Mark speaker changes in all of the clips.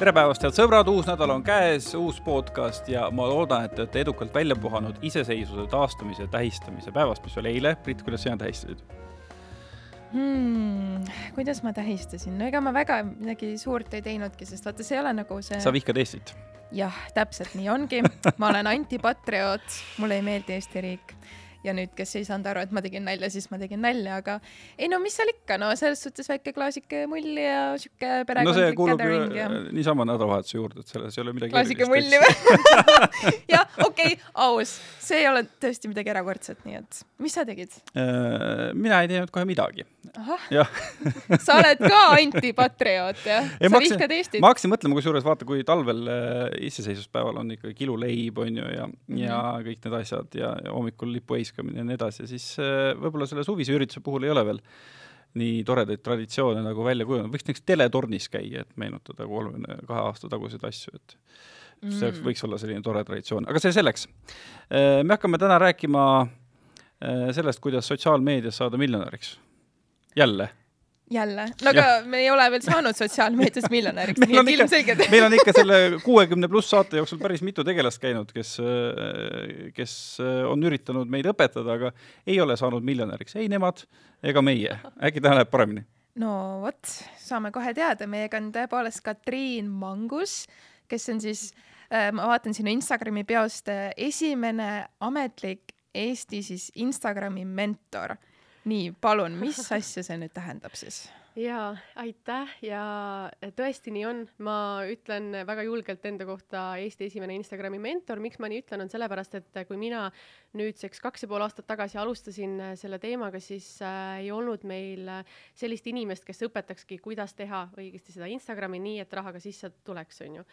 Speaker 1: tere päevast, head sõbrad, uus nädal on käes, uus podcast ja ma loodan, et te olete edukalt välja puhanud iseseisvuse taastamise tähistamise päevast, mis oli eile. Brit, kuidas sina tähistasid
Speaker 2: hmm,? kuidas ma tähistasin, no ega ma väga midagi suurt ei teinudki, sest vaata, see ei ole nagu see.
Speaker 1: sa vihkad Eestit?
Speaker 2: jah, täpselt nii ongi. ma olen antipatrioot, mulle ei meeldi Eesti riik ja nüüd, kes ei saanud aru, et ma tegin nalja, siis ma tegin nalja, aga ei no mis seal ikka, no selles suhtes väike klaasike mulli ja sihuke perekondlik
Speaker 1: no gathering ja. niisama nädalavahetuse juurde, et selles ei ole midagi
Speaker 2: klaasike mulli või jah, okei okay,, aus, see ei ole tõesti midagi erakordset, nii et mis sa tegid?
Speaker 1: Äh, mina ei teinud kohe midagi.
Speaker 2: jah sa oled ka antipatrioot, jah? sa vihkad Eestit?
Speaker 1: ma hakkasin mõtlema, kusjuures vaata, kui talvel äh, iseseisvuspäeval on ikkagi kiluleib, on ju, ja mm, -hmm. ja kõik need asjad ja, ja hommikul lipueis viskamine ja nii edasi, siis äh, võib-olla selle suvise ürituse puhul ei ole veel nii toredaid traditsioone nagu välja kujunenud, võiks näiteks teletornis käia, et meenutada kolmekümne kahe aasta taguseid asju, et see mm. võiks olla selline tore traditsioon, aga see selleks. Äh, me hakkame täna rääkima äh, sellest, kuidas sotsiaalmeedias saada miljonäriks. jälle
Speaker 2: jälle, no aga ja. me ei ole veel saanud sotsiaalmeedias miljonäriks nii et ilmselgelt.
Speaker 1: meil on ikka selle kuuekümne pluss saate jooksul päris mitu tegelast käinud, kes, kes on üritanud meid õpetada, aga ei ole saanud miljonäriks, ei nemad ega meie. äkki täna läheb paremini?
Speaker 2: no vot, saame kohe teada, meiega on tõepoolest Katriin Mangus, kes on siis, äh, ma vaatan sinu Instagrami peost, äh, esimene ametlik Eesti siis Instagrami mentor nii, palun, mis asja see nüüd tähendab siis?
Speaker 3: Jaa, aitäh ja tõesti nii on, ma ütlen väga julgelt enda kohta Eesti esimene Instagrami mentor, miks ma nii ütlen, on sellepärast, et kui mina nüüdseks kaks ja pool aastat tagasi alustasin selle teemaga, siis äh, ei olnud meil äh, sellist inimest, kes õpetakski, kuidas teha õigesti seda Instagrami nii, et raha ka sisse tuleks, on ju.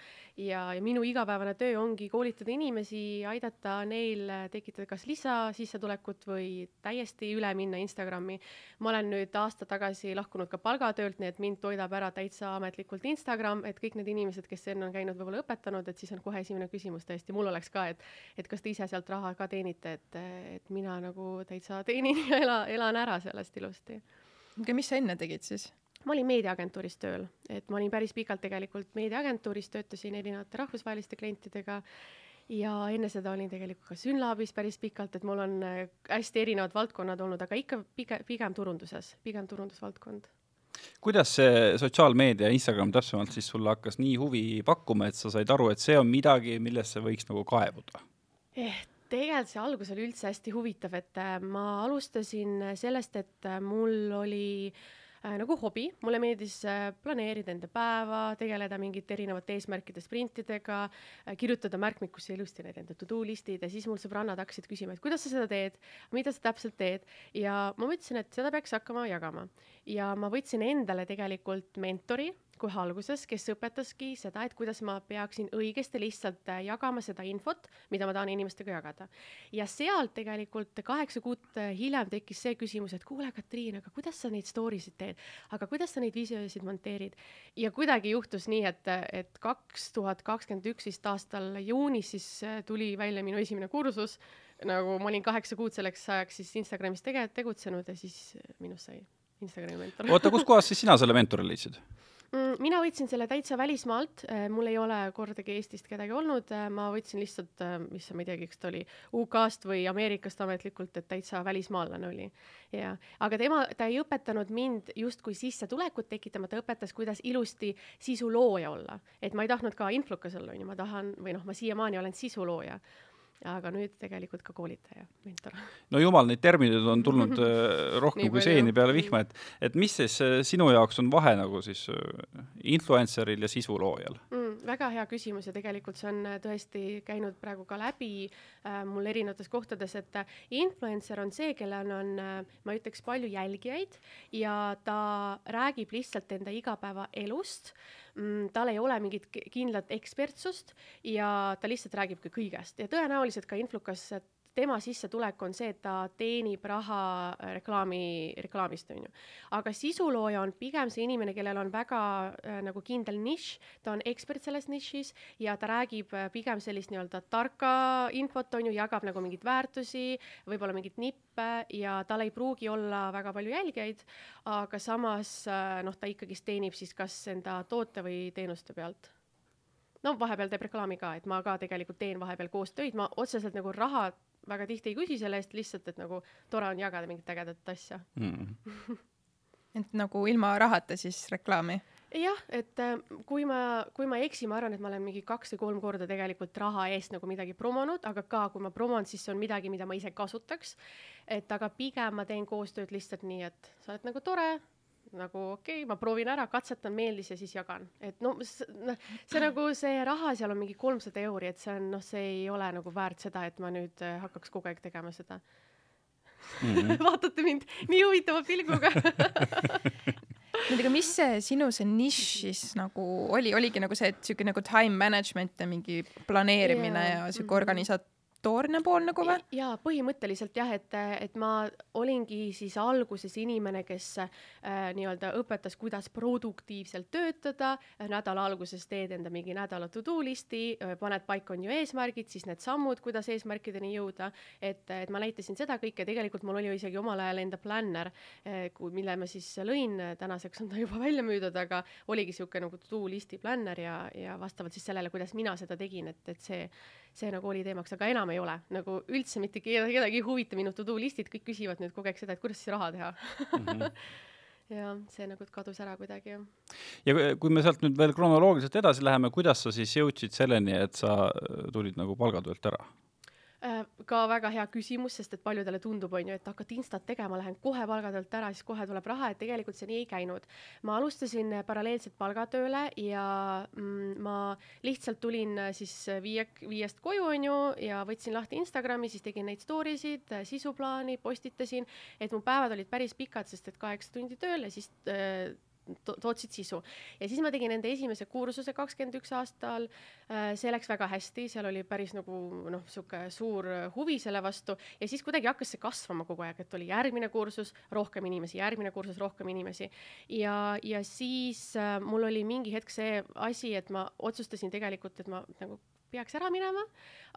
Speaker 3: ja, ja minu igapäevane töö ongi koolitada inimesi, aidata neil tekitada kas lisasissetulekut või täiesti üle minna Instagrami. ma olen nüüd aasta tagasi lahkunud ka palgatöölt, nii et mind toidab ära täitsa ametlikult Instagram, et kõik need inimesed, kes enne on käinud võib-olla õpetanud, et siis on kohe esimene küsimus tõesti, mul oleks ka, et, et kas te ise sealt raha ka teenite et, et mina nagu täitsa teenin ja ela, elan ära sellest ilusti.
Speaker 2: aga mis sa enne tegid siis?
Speaker 3: ma olin meediaagentuuris tööl, et ma olin päris pikalt tegelikult meediaagentuuris, töötasin erinevate rahvusvaheliste klientidega ja enne seda olin tegelikult ka Synlabis päris pikalt, et mul on äh, hästi erinevad valdkonnad olnud, aga ikka pigem, pigem turunduses, pigem turundusvaldkond
Speaker 1: kuidas see sotsiaalmeedia, Instagram täpsemalt siis sulle hakkas nii huvi pakkuma, et sa said aru, et see on midagi, millesse võiks nagu kaevuda
Speaker 3: eh,? tegelikult see algus oli üldse hästi huvitav, et äh, ma alustasin sellest, et äh, mul oli äh, nagu hobi, mulle meeldis äh, planeerida enda päeva, tegeleda mingite erinevate eesmärkide sprintidega äh,, kirjutada märkmikusse ilusti need enda to-do listid ja siis mul sõbrannad hakkasid küsima, et kuidas sa seda teed, mida sa täpselt teed ja ma mõtlesin, et seda peaks hakkama jagama. ja ma võtsin endale tegelikult mentori kohe alguses, kes õpetaski seda, et kuidas ma peaksin õigesti lihtsalt äh, jagama seda infot, mida ma tahan inimestega jagada. ja sealt tegelikult kaheksa kuud äh, hiljem tekkis see küsimus, et kuule, Katriin, aga kuidas sa neid story sid teed, aga kuidas sa neid videosid monteerid ja kuidagi juhtus nii, et, et kaks tuhat kakskümmend üks vist aastal juunis siis äh, tuli välja minu esimene kursus nagu ma olin kaheksa kuud selleks ajaks siis Instagramis tege-, tegutsenud ja siis minust sai Instagrami mentor.
Speaker 1: oota, kuskohast siis sina selle mentori leidsid?
Speaker 3: Mina võtsin selle täitsa välismaalt, äh, mul ei ole kordagi Eestist kedagi olnud, äh, ma võtsin lihtsalt, äh, mis ma ei teagi, kas ta oli UK-st või Ameerikast ametlikult, et täitsa välismaalane oli. ja, aga tema, ta ei õpetanud mind justkui sissetulekut tekitama, ta õpetas, kuidas ilusti sisulooja olla. et ma ei tahtnud ka influkas olla, on ju, ma tahan või noh, ma siiamaani olen sisulooja aga nüüd tegelikult ka koolitaja, mentor.
Speaker 1: no jumal, neid termineid on tulnud äh, rohkem kui seeni peale vihma, et, et mis siis äh, sinu jaoks on vahe nagu siis äh, influenceril ja sisuloojal
Speaker 3: mm,? väga hea küsimus ja tegelikult see on tõesti käinud praegu ka läbi äh, mul erinevates kohtades, et influencer on see, kellel on, ma ütleks, palju jälgijaid ja ta räägib lihtsalt enda igapäevaelust mm, tal ei ole mingit kindlat ekspertsust ja ta lihtsalt räägibki kõigest. Ja tõenäoliselt ka Influkas tema sissetulek on see, et ta teenib raha reklaami, reklaamist, on ju. aga sisulooja on pigem see inimene, kellel on väga äh, nagu kindel nišš, ta on ekspert selles nišis ja ta räägib äh, pigem sellist nii-öelda tarka infot, on ju, jagab nagu mingeid väärtusi, võib-olla mingeid nippe ja tal ei pruugi olla väga palju jälgijaid, aga samas äh, noh, ta ikkagist teenib siis kas enda toote või teenuste pealt. No vahepeal teeb reklaami ka, et ma ka tegelikult teen vahepeal koos töid, ma otseselt nagu raha väga tihti ei küsi selle eest, lihtsalt et nagu tore on jagada mingit ägedat asja
Speaker 1: mm.
Speaker 2: et nagu ilma rahata siis reklaami?
Speaker 3: jah, et äh, kui ma, kui ma ei eksi, ma arvan, et ma olen mingi kaks või kolm korda tegelikult raha eest nagu midagi promonud, aga ka kui ma promon, siis see on midagi, mida ma ise kasutaks. et aga pigem ma teen koostööd lihtsalt nii, et sa oled nagu tore, nagu okei okay,, ma proovin ära, katsetan, meeldis ja siis jagan, et noh, noh, see nagu see raha seal on mingi kolmsada euri, et see on noh, see ei ole nagu väärt seda, et ma nüüd äh, hakkaks kogu aeg tegema seda mm. -hmm. vaatate mind nii huvitava pilguga
Speaker 2: nüüd, aga mis see sinu see nišš siis nagu oli, oligi nagu see, et siuke nagu time management ja mingi planeerimine yeah. ja siuke organisat-, organisatoorne pool nagu või?
Speaker 3: jaa, põhimõtteliselt jah, et, et ma olingi siis alguses inimene, kes äh, nii-öelda õpetas, kuidas produktiivselt töötada, nädala alguses teed enda mingi nädala to-do listi, äh, paned paika, on ju eesmärgid, siis need sammud, kuidas eesmärkideni jõuda, et, et ma näitasin seda kõike, tegelikult mul oli ju isegi omal ajal enda planner äh,, mille ma siis lõin, tänaseks on ta juba välja müüdud, aga oligi niisugune nagu to-do listi planner ja, ja vastavalt siis sellele, kuidas mina seda tegin, et, et see see nagu oli teemaks, aga enam ei ole nagu üldse mitte kedagi ei huvita minu to do list'id, kõik küsivad nüüd kogu aeg seda, et kuidas siis raha teha mm. -hmm. ja see nagu kadus ära kuidagi jah.
Speaker 1: ja kui me sealt nüüd veel kronoloogiliselt edasi läheme, kuidas sa siis jõudsid selleni, et sa tulid nagu palgatöölt ära?
Speaker 3: Äh, ka väga hea küsimus, sest et paljudele tundub, on ju, et hakkad instat tegema, lähen kohe palgatöölt ära, siis kohe tuleb raha, et tegelikult see nii ei käinud. ma alustasin paralleelselt palgatööle ja mm, ma lihtsalt tulin äh, siis viie, viiest koju, on ju, ja võtsin lahti Instagrami, siis tegin neid story sid, äh, sisuplaani, postitasin, et mu päevad olid päris pikad, sest et kaheksa tundi tööl ja siis äh, to tootsid sisu. ja siis ma tegin enda esimese kursuse kakskümmend üks aastal. Äh, see läks väga hästi, seal oli päris nagu noh, sihuke suur huvi selle vastu ja siis kuidagi hakkas see kasvama kogu aeg, et oli järgmine kursus, rohkem inimesi, järgmine kursus, rohkem inimesi. ja, ja siis äh, mul oli mingi hetk see asi, et ma otsustasin tegelikult, et ma nagu peaks ära minema,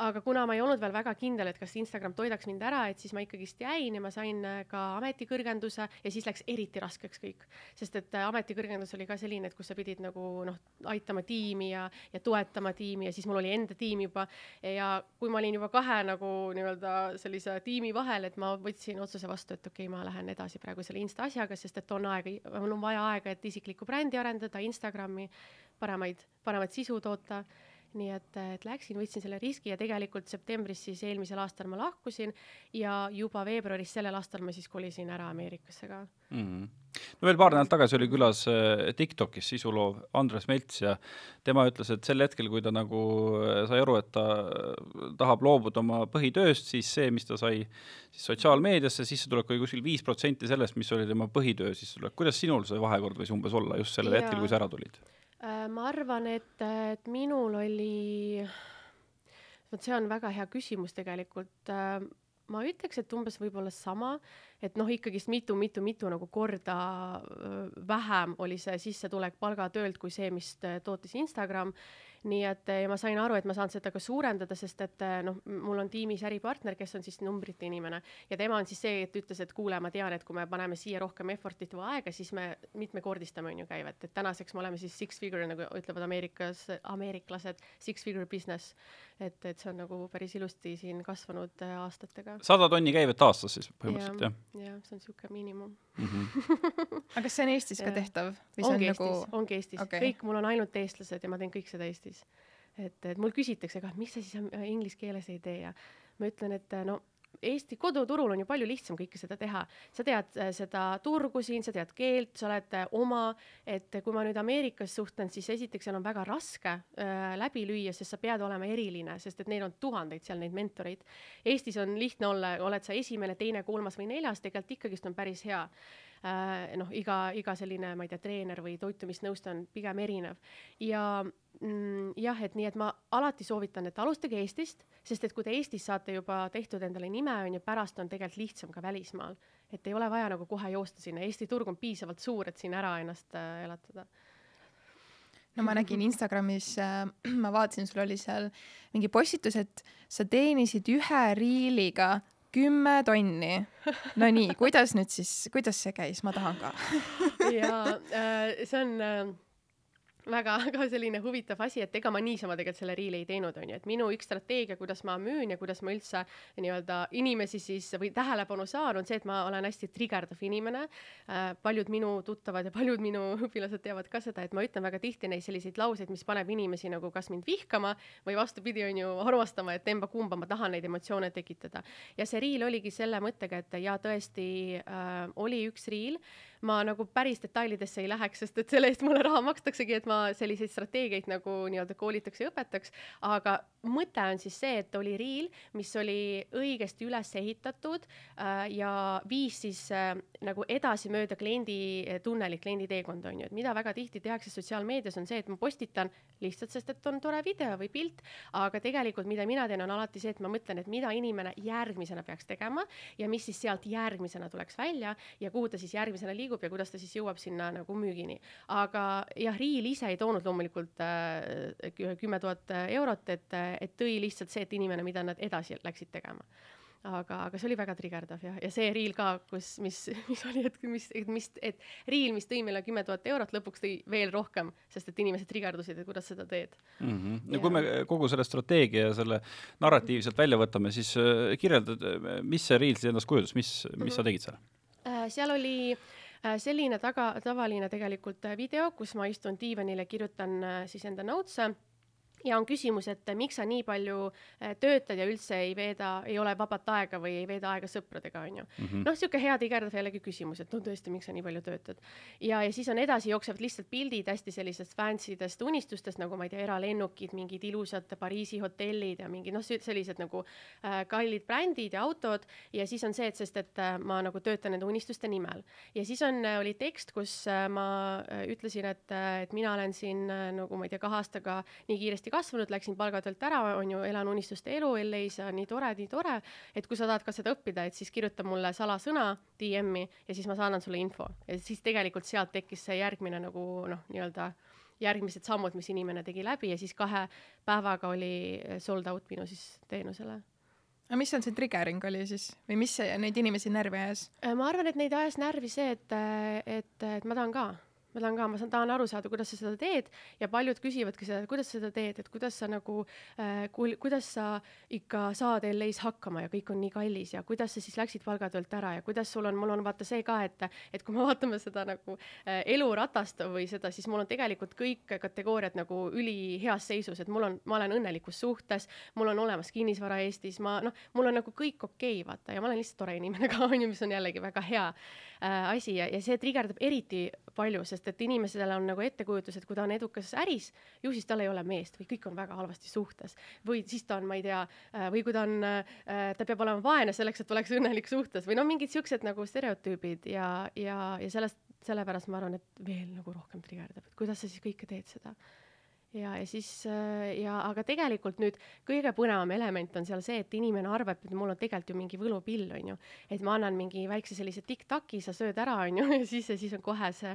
Speaker 3: aga kuna ma ei olnud veel väga kindel, et kas Instagram toidaks mind ära, et siis ma ikkagist jäin ja ma sain äh, ka ametikõrgenduse ja siis läks eriti raskeks kõik. sest et äh, ametikõrgendus oli ka selline, et kus sa pidid nagu noh, aitama tiimi ja, ja toetama tiimi ja siis mul oli enda tiim juba. Ja kui ma olin juba kahe nagu nii-öelda sellise tiimi vahel, et ma võtsin otsuse vastu, et okei okay,, ma lähen edasi praegu selle Insta asjaga, sest et on aega, mul on vaja aega, et isiklikku brändi arendada, Instagrami, paremaid, paremat sisu toota nii et, et läksin, võtsin selle riski ja tegelikult septembris siis eelmisel aastal ma lahkusin ja juba veebruaris sellel aastal ma siis kolisin ära Ameerikasse ka mm.
Speaker 1: -hmm. no veel paar nädalat tagasi oli külas äh, TikTokis sisuloov Andres Melts ja tema ütles, et sel hetkel, kui ta nagu äh, sai aru, et ta äh, tahab loobuda oma põhitööst, siis see, mis ta sai siis sotsiaalmeediasse sissetulek oli kuskil viis protsenti sellest, mis oli tema põhitöö sissetulek. kuidas sinul see vahekord võis umbes olla just sellel ja. hetkel, kui sa ära tulid?
Speaker 3: Äh, ma arvan, et, et minul oli, vot see on väga hea küsimus tegelikult. Äh, ma ütleks, et umbes võib-olla sama, et noh, ikkagist mitu-mitu-mitu nagu korda äh, vähem oli see sissetulek palgatöölt kui see, mis tootis Instagram nii et ja ma sain aru, et ma saan seda ka suurendada, sest et noh, mul on tiimis äripartner, kes on siis numbrite inimene ja tema on siis see, et ütles, et kuule, ma tean, et kui me paneme siia rohkem effort'it või aega, siis me mitmekordistame on ju käivet, et tänaseks me oleme siis six figure nagu ütlevad Ameerikas, ameeriklased, six figure business. Et, et see on nagu päris ilusti siin kasvanud äh, aastatega.
Speaker 1: sada tonni käivet aastas siis põhimõtteliselt jah?
Speaker 3: jah, see on niisugune miinimum
Speaker 2: mm. -hmm. aga kas see on Eestis ka tehtav?
Speaker 3: ongi Eestis nagu..., ongi Eestis okay., kõik, mul on ainult eestlased ja ma teen kõik seda Eestis Eestis. et, et mul küsitakse ka, et miks sa siis inglise keeles ei tee ja ma ütlen, et no Eesti koduturul on ju palju lihtsam kõike seda teha. sa tead äh, seda turgu siin, sa tead keelt, sa oled äh, oma, et kui ma nüüd Ameerikas suhtlen, siis esiteks seal on väga raske äh, läbi lüüa, sest sa pead olema eriline, sest et neil on tuhandeid seal neid mentoreid. Eestis on lihtne olla, oled sa esimene, teine, kolmas või neljas, tegelikult ikkagist on päris hea äh, noh, iga, iga selline, ma ei tea, treener või toitumisnõustaja on pigem erinev. Ja mm, jah, et nii, et ma alati soovitan, et alustage Eestist, sest et kui te Eestis saate juba tehtud endale nime, on ju, pärast on tegelikult lihtsam ka välismaal. et ei ole vaja nagu kohe joosta sinna, Eesti turg on piisavalt suur, et siin ära ennast äh, elatada.
Speaker 2: No ma nägin Instagramis äh,, ma vaatasin, sul oli seal mingi postitus, et sa teenisid ühe riiliga kümme tonni. no nii, kuidas nüüd siis, kuidas see käis, ma tahan ka
Speaker 3: ja äh, see on äh, väga, väga selline huvitav asi, et ega ma niisama tegelikult selle riili ei teinud, on ju, et minu üks strateegia, kuidas ma müün ja kuidas ma üldse nii-öelda inimesi siis või tähelepanu saan, on see, et ma olen hästi trigerdav inimene äh,. paljud minu tuttavad ja paljud minu õpilased teavad ka seda, et ma ütlen väga tihti neid selliseid lauseid, mis paneb inimesi nagu kas mind vihkama või vastupidi, on ju, armastama, et emba-kumba, ma tahan neid emotsioone tekitada. ja see riil oligi selle mõttega, et jaa, tõesti äh, oli üks riil ma nagu päris detailidesse ei läheks, sest et selle eest mulle raha makstaksegi, et ma selliseid strateegiaid nagu nii-öelda koolitaks ja õpetaks. aga mõte on siis see, et oli reel, mis oli õigesti üles ehitatud äh, ja viis siis äh, nagu edasi mööda kliendi tunnelit, kliendi teekonda on ju, et mida väga tihti tehakse sotsiaalmeedias on see, et ma postitan lihtsalt, sest et on tore video või pilt, aga tegelikult, mida mina teen, on alati see, et ma mõtlen, et mida inimene järgmisena peaks tegema ja mis siis sealt järgmisena tuleks välja ja kuhu ta siis järgmisena liigub ja kuidas ta siis jõuab sinna nagu müügini. aga jah, Riil ise ei toonud loomulikult äh, kümme tuhat eurot, et, et tõi lihtsalt see, et inimene, mida nad edasi läksid tegema aga, aga see oli väga trigerdav jah, ja see reel ka, kus, mis, mis oli, et mis, et mis, et reel, mis tõi meile kümme tuhat eurot, lõpuks tõi veel rohkem, sest et inimesed trigerdusid, et kuidas seda teed
Speaker 1: mm. -hmm. no ja. kui me kogu selle strateegia ja selle narratiivi sealt välja võtame, siis äh, kirjeldad, mis see reel siis endast kujutas, mis, mis mm -hmm. sa tegid seal
Speaker 3: äh,? seal oli äh, selline taga, tavaline tegelikult video, kus ma istun diivanil ja kirjutan äh, siis enda notes'e ja on küsimus, et miks sa nii palju eh, töötad ja üldse ei veeda, ei ole vabat aega või ei veeda aega sõpradega, onju mm -hmm.. noh, sihuke hea tigerdav jällegi küsimus, et no tõesti, miks sa nii palju töötad. ja, ja siis on edasi jooksevad lihtsalt pildid hästi sellisest fancy dest unistustest nagu ma ei tea, eralennukid, mingid ilusad Pariisi hotellid ja mingid noh, sellised nagu äh, kallid brändid ja autod. Ja siis on see, et sest, et äh, ma nagu töötan nende unistuste nimel. Ja siis on äh,, oli tekst, kus äh, ma äh, ütlesin, et äh,, et mina olen siin äh, nagu ma ei tea, kahe aastaga nii kiiresti hästi kasvanud, läksin palgatöölt ära, on ju, elan unistuste elu LA-s ja nii tore, nii tore, et kui sa tahad ka seda õppida, et siis kirjuta mulle salasõna DM-i ja siis ma saadan sulle info. Ja siis tegelikult sealt tekkis see järgmine nagu noh, nii-öelda järgmised sammud, mis inimene tegi läbi ja siis kahe päevaga oli sold out minu siis teenusele.
Speaker 2: Aga mis seal see triggering oli siis? Või mis neid inimesi närvi ajas?
Speaker 3: ma arvan, et neid ajas närvi see, et, et, et ma tahan ka ma tahan ka, ma saan, tahan aru saada, kuidas sa seda teed. Ja paljud küsivadki seda, et kuidas sa seda teed, et kuidas sa nagu äh,, kuidas sa ikka saad LA-s hakkama ja kõik on nii kallis ja kuidas sa siis läksid palgatöölt ära ja kuidas sul on, mul on vaata see ka, et, et kui me vaatame seda nagu äh, eluratast või seda, siis mul on tegelikult kõik kategooriad nagu üliheas seisus, et mul on, ma olen õnnelikus suhtes, mul on olemas kinnisvara Eestis, ma noh, mul on nagu kõik okei okay,, vaata, ja ma olen lihtsalt tore inimene ka, on ju, mis on jällegi väga hea äh, asi ja, ja see trigerdab eriti palju, sest et inimesel on nagu ettekujutus, et kui ta on edukas äris, ju siis tal ei ole meest või kõik on väga halvasti suhtes. Või siis ta on, ma ei tea, äh, või kui ta on, äh, ta peab olema vaene selleks, et oleks õnnelik suhtes või no mingid siuksed nagu stereotüübid ja, ja, ja sellest, sellepärast ma arvan, et veel nagu rohkem trigerdab, et kuidas sa siis kõike teed seda ja, ja siis äh, ja, aga tegelikult nüüd kõige põnevam element on seal see, et inimene arvab, et mul on tegelikult ju mingi võlupill, on ju. et ma annan mingi väikse sellise tiktoki, sa sööd ära, on ju, ja siis, ja siis on kohe see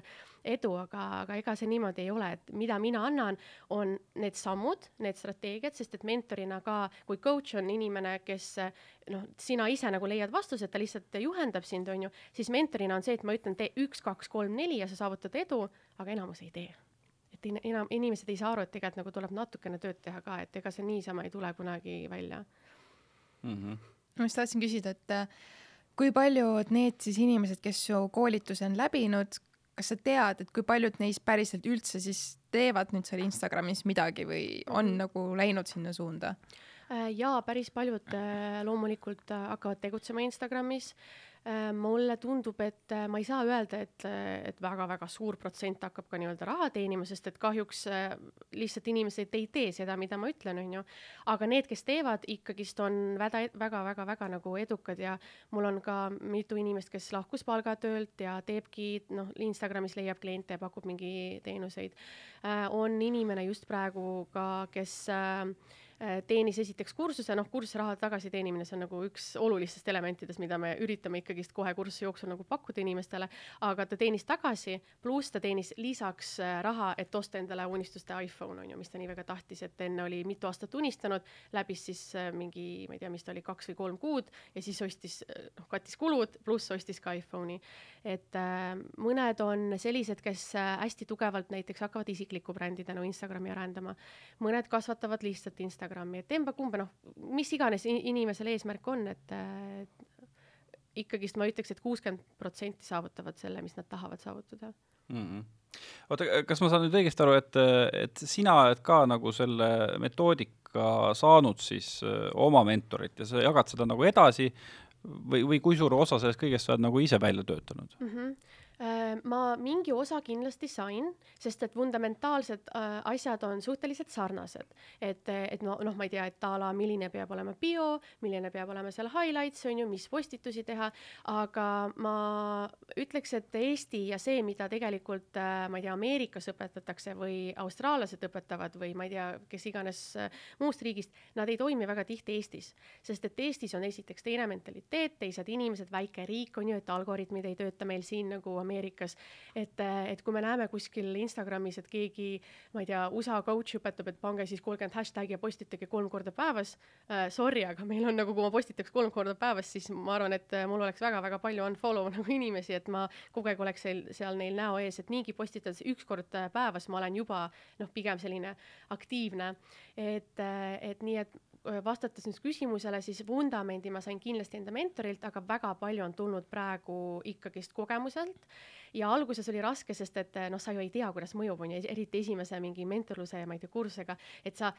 Speaker 3: edu, aga, aga ega see niimoodi ei ole, et mida mina annan, on need sammud, need strateegiad, sest et mentorina ka, kui coach on inimene, kes noh, sina ise nagu leiad vastused, ta lihtsalt juhendab sind, on ju, siis mentorina on see, et ma ütlen, tee üks, kaks, kolm, neli ja sa saavutad edu, aga enamus ei tee et in, enam inimesed ei saa aru, et tegelikult nagu tuleb natukene tööd teha ka, et ega see niisama ei tule kunagi välja
Speaker 2: mm. -hmm. ma just tahtsin küsida, et äh, kui paljud need siis inimesed, kes su koolituse on läbinud, kas sa tead, et kui paljud neist päriselt üldse siis teevad nüüd seal Instagramis midagi või on -hmm. nagu läinud sinna suunda?
Speaker 3: Äh, jaa, päris paljud äh, loomulikult hakkavad tegutsema Instagramis mulle tundub, et äh, ma ei saa öelda, et, äh, et väga-väga suur protsent hakkab ka nii-öelda raha teenima, sest et kahjuks lihtsalt inimesed ei tee seda, mida ma ütlen, on ju. aga need, kes teevad, ikkagist on väga-väga-väga nagu edukad ja mul on ka mitu inimest, kes lahkus palgatöölt ja teebki, noh, Instagramis leiab kliente ja pakub mingi teenuseid. on inimene just praegu ka, kes Äh, teenis esiteks kursuse, noh, kursuse raha tagasiteenimine, see on nagu üks olulistest elementidest, mida me üritame ikkagist kohe kursuse jooksul nagu pakkuda inimestele, aga ta teenis tagasi, pluss ta teenis lisaks äh, raha, et osta endale unistuste iPhone on ju, mis ta nii väga tahtis, et enne oli mitu aastat unistanud, läbis siis äh, mingi, ma ei tea, mis ta oli, kaks või kolm kuud ja siis ostis, noh, kattis kulud, pluss ostis ka iPhone'i. et äh, mõned on sellised, kes hästi tugevalt näiteks hakkavad isiklikku brändi tänu Instagrami arendama, mõned kasvatavad lihtsalt Instagrami Instagrami, et emba-kumba, noh, mis iganes inimesel eesmärk on, et ikkagist ma ütleks et, et kuuskümmend protsenti saavutavad selle, mis nad tahavad saavutada mm.
Speaker 1: -hmm oota, kas ma saan nüüd õigesti aru, et, et sina oled ka nagu selle metoodika saanud siis öö, oma mentorit ja sa jagad seda nagu edasi või, või kui suur osa sellest kõigest sa oled nagu ise välja töötanud mm?
Speaker 3: -hmm Äh, ma mingi osa kindlasti sain, sest et fundamentaalsed äh, asjad on suhteliselt sarnased. et, et no noh, ma ei tea, et a la milline peab olema bio, milline peab olema seal highlights on ju, mis postitusi teha, aga ma ütleks, et Eesti ja see, mida tegelikult äh, ma ei tea, Ameerikas õpetatakse või austraallased õpetavad või ma ei tea, kes iganes muust riigist, nad ei toimi väga tihti Eestis, sest et Eestis on esiteks teine mentaliteet, teised inimesed, väike riik on ju, et algoritmid ei tööta meil siin nagu Ameerikas. Et, et kui me näeme kuskil Instagramis, et keegi, ma ei tea, USA coach õpetab, et pange siis kolmkümmend hashtag'i ja postitage kolm korda päevas äh,. Sorry, aga meil on nagu, kui ma postitaks kolm korda päevas, siis ma arvan, et mul oleks väga-väga palju unfollow nagu inimesi, et ma kogu aeg oleks seal, seal neil näo ees, et niigi postitades üks kord päevas ma olen juba noh, pigem selline aktiivne. et, et nii, et vastates nüüd küsimusele, siis vundamendi ma sain kindlasti enda mentorilt, aga väga palju on tulnud praegu ikkagist kogemuselt ja alguses oli raske, sest et noh, sa ju ei tea, kuidas mõjub, on ju, eriti esimese mingi mentorluse ja ma ei tea, kursusega, et sa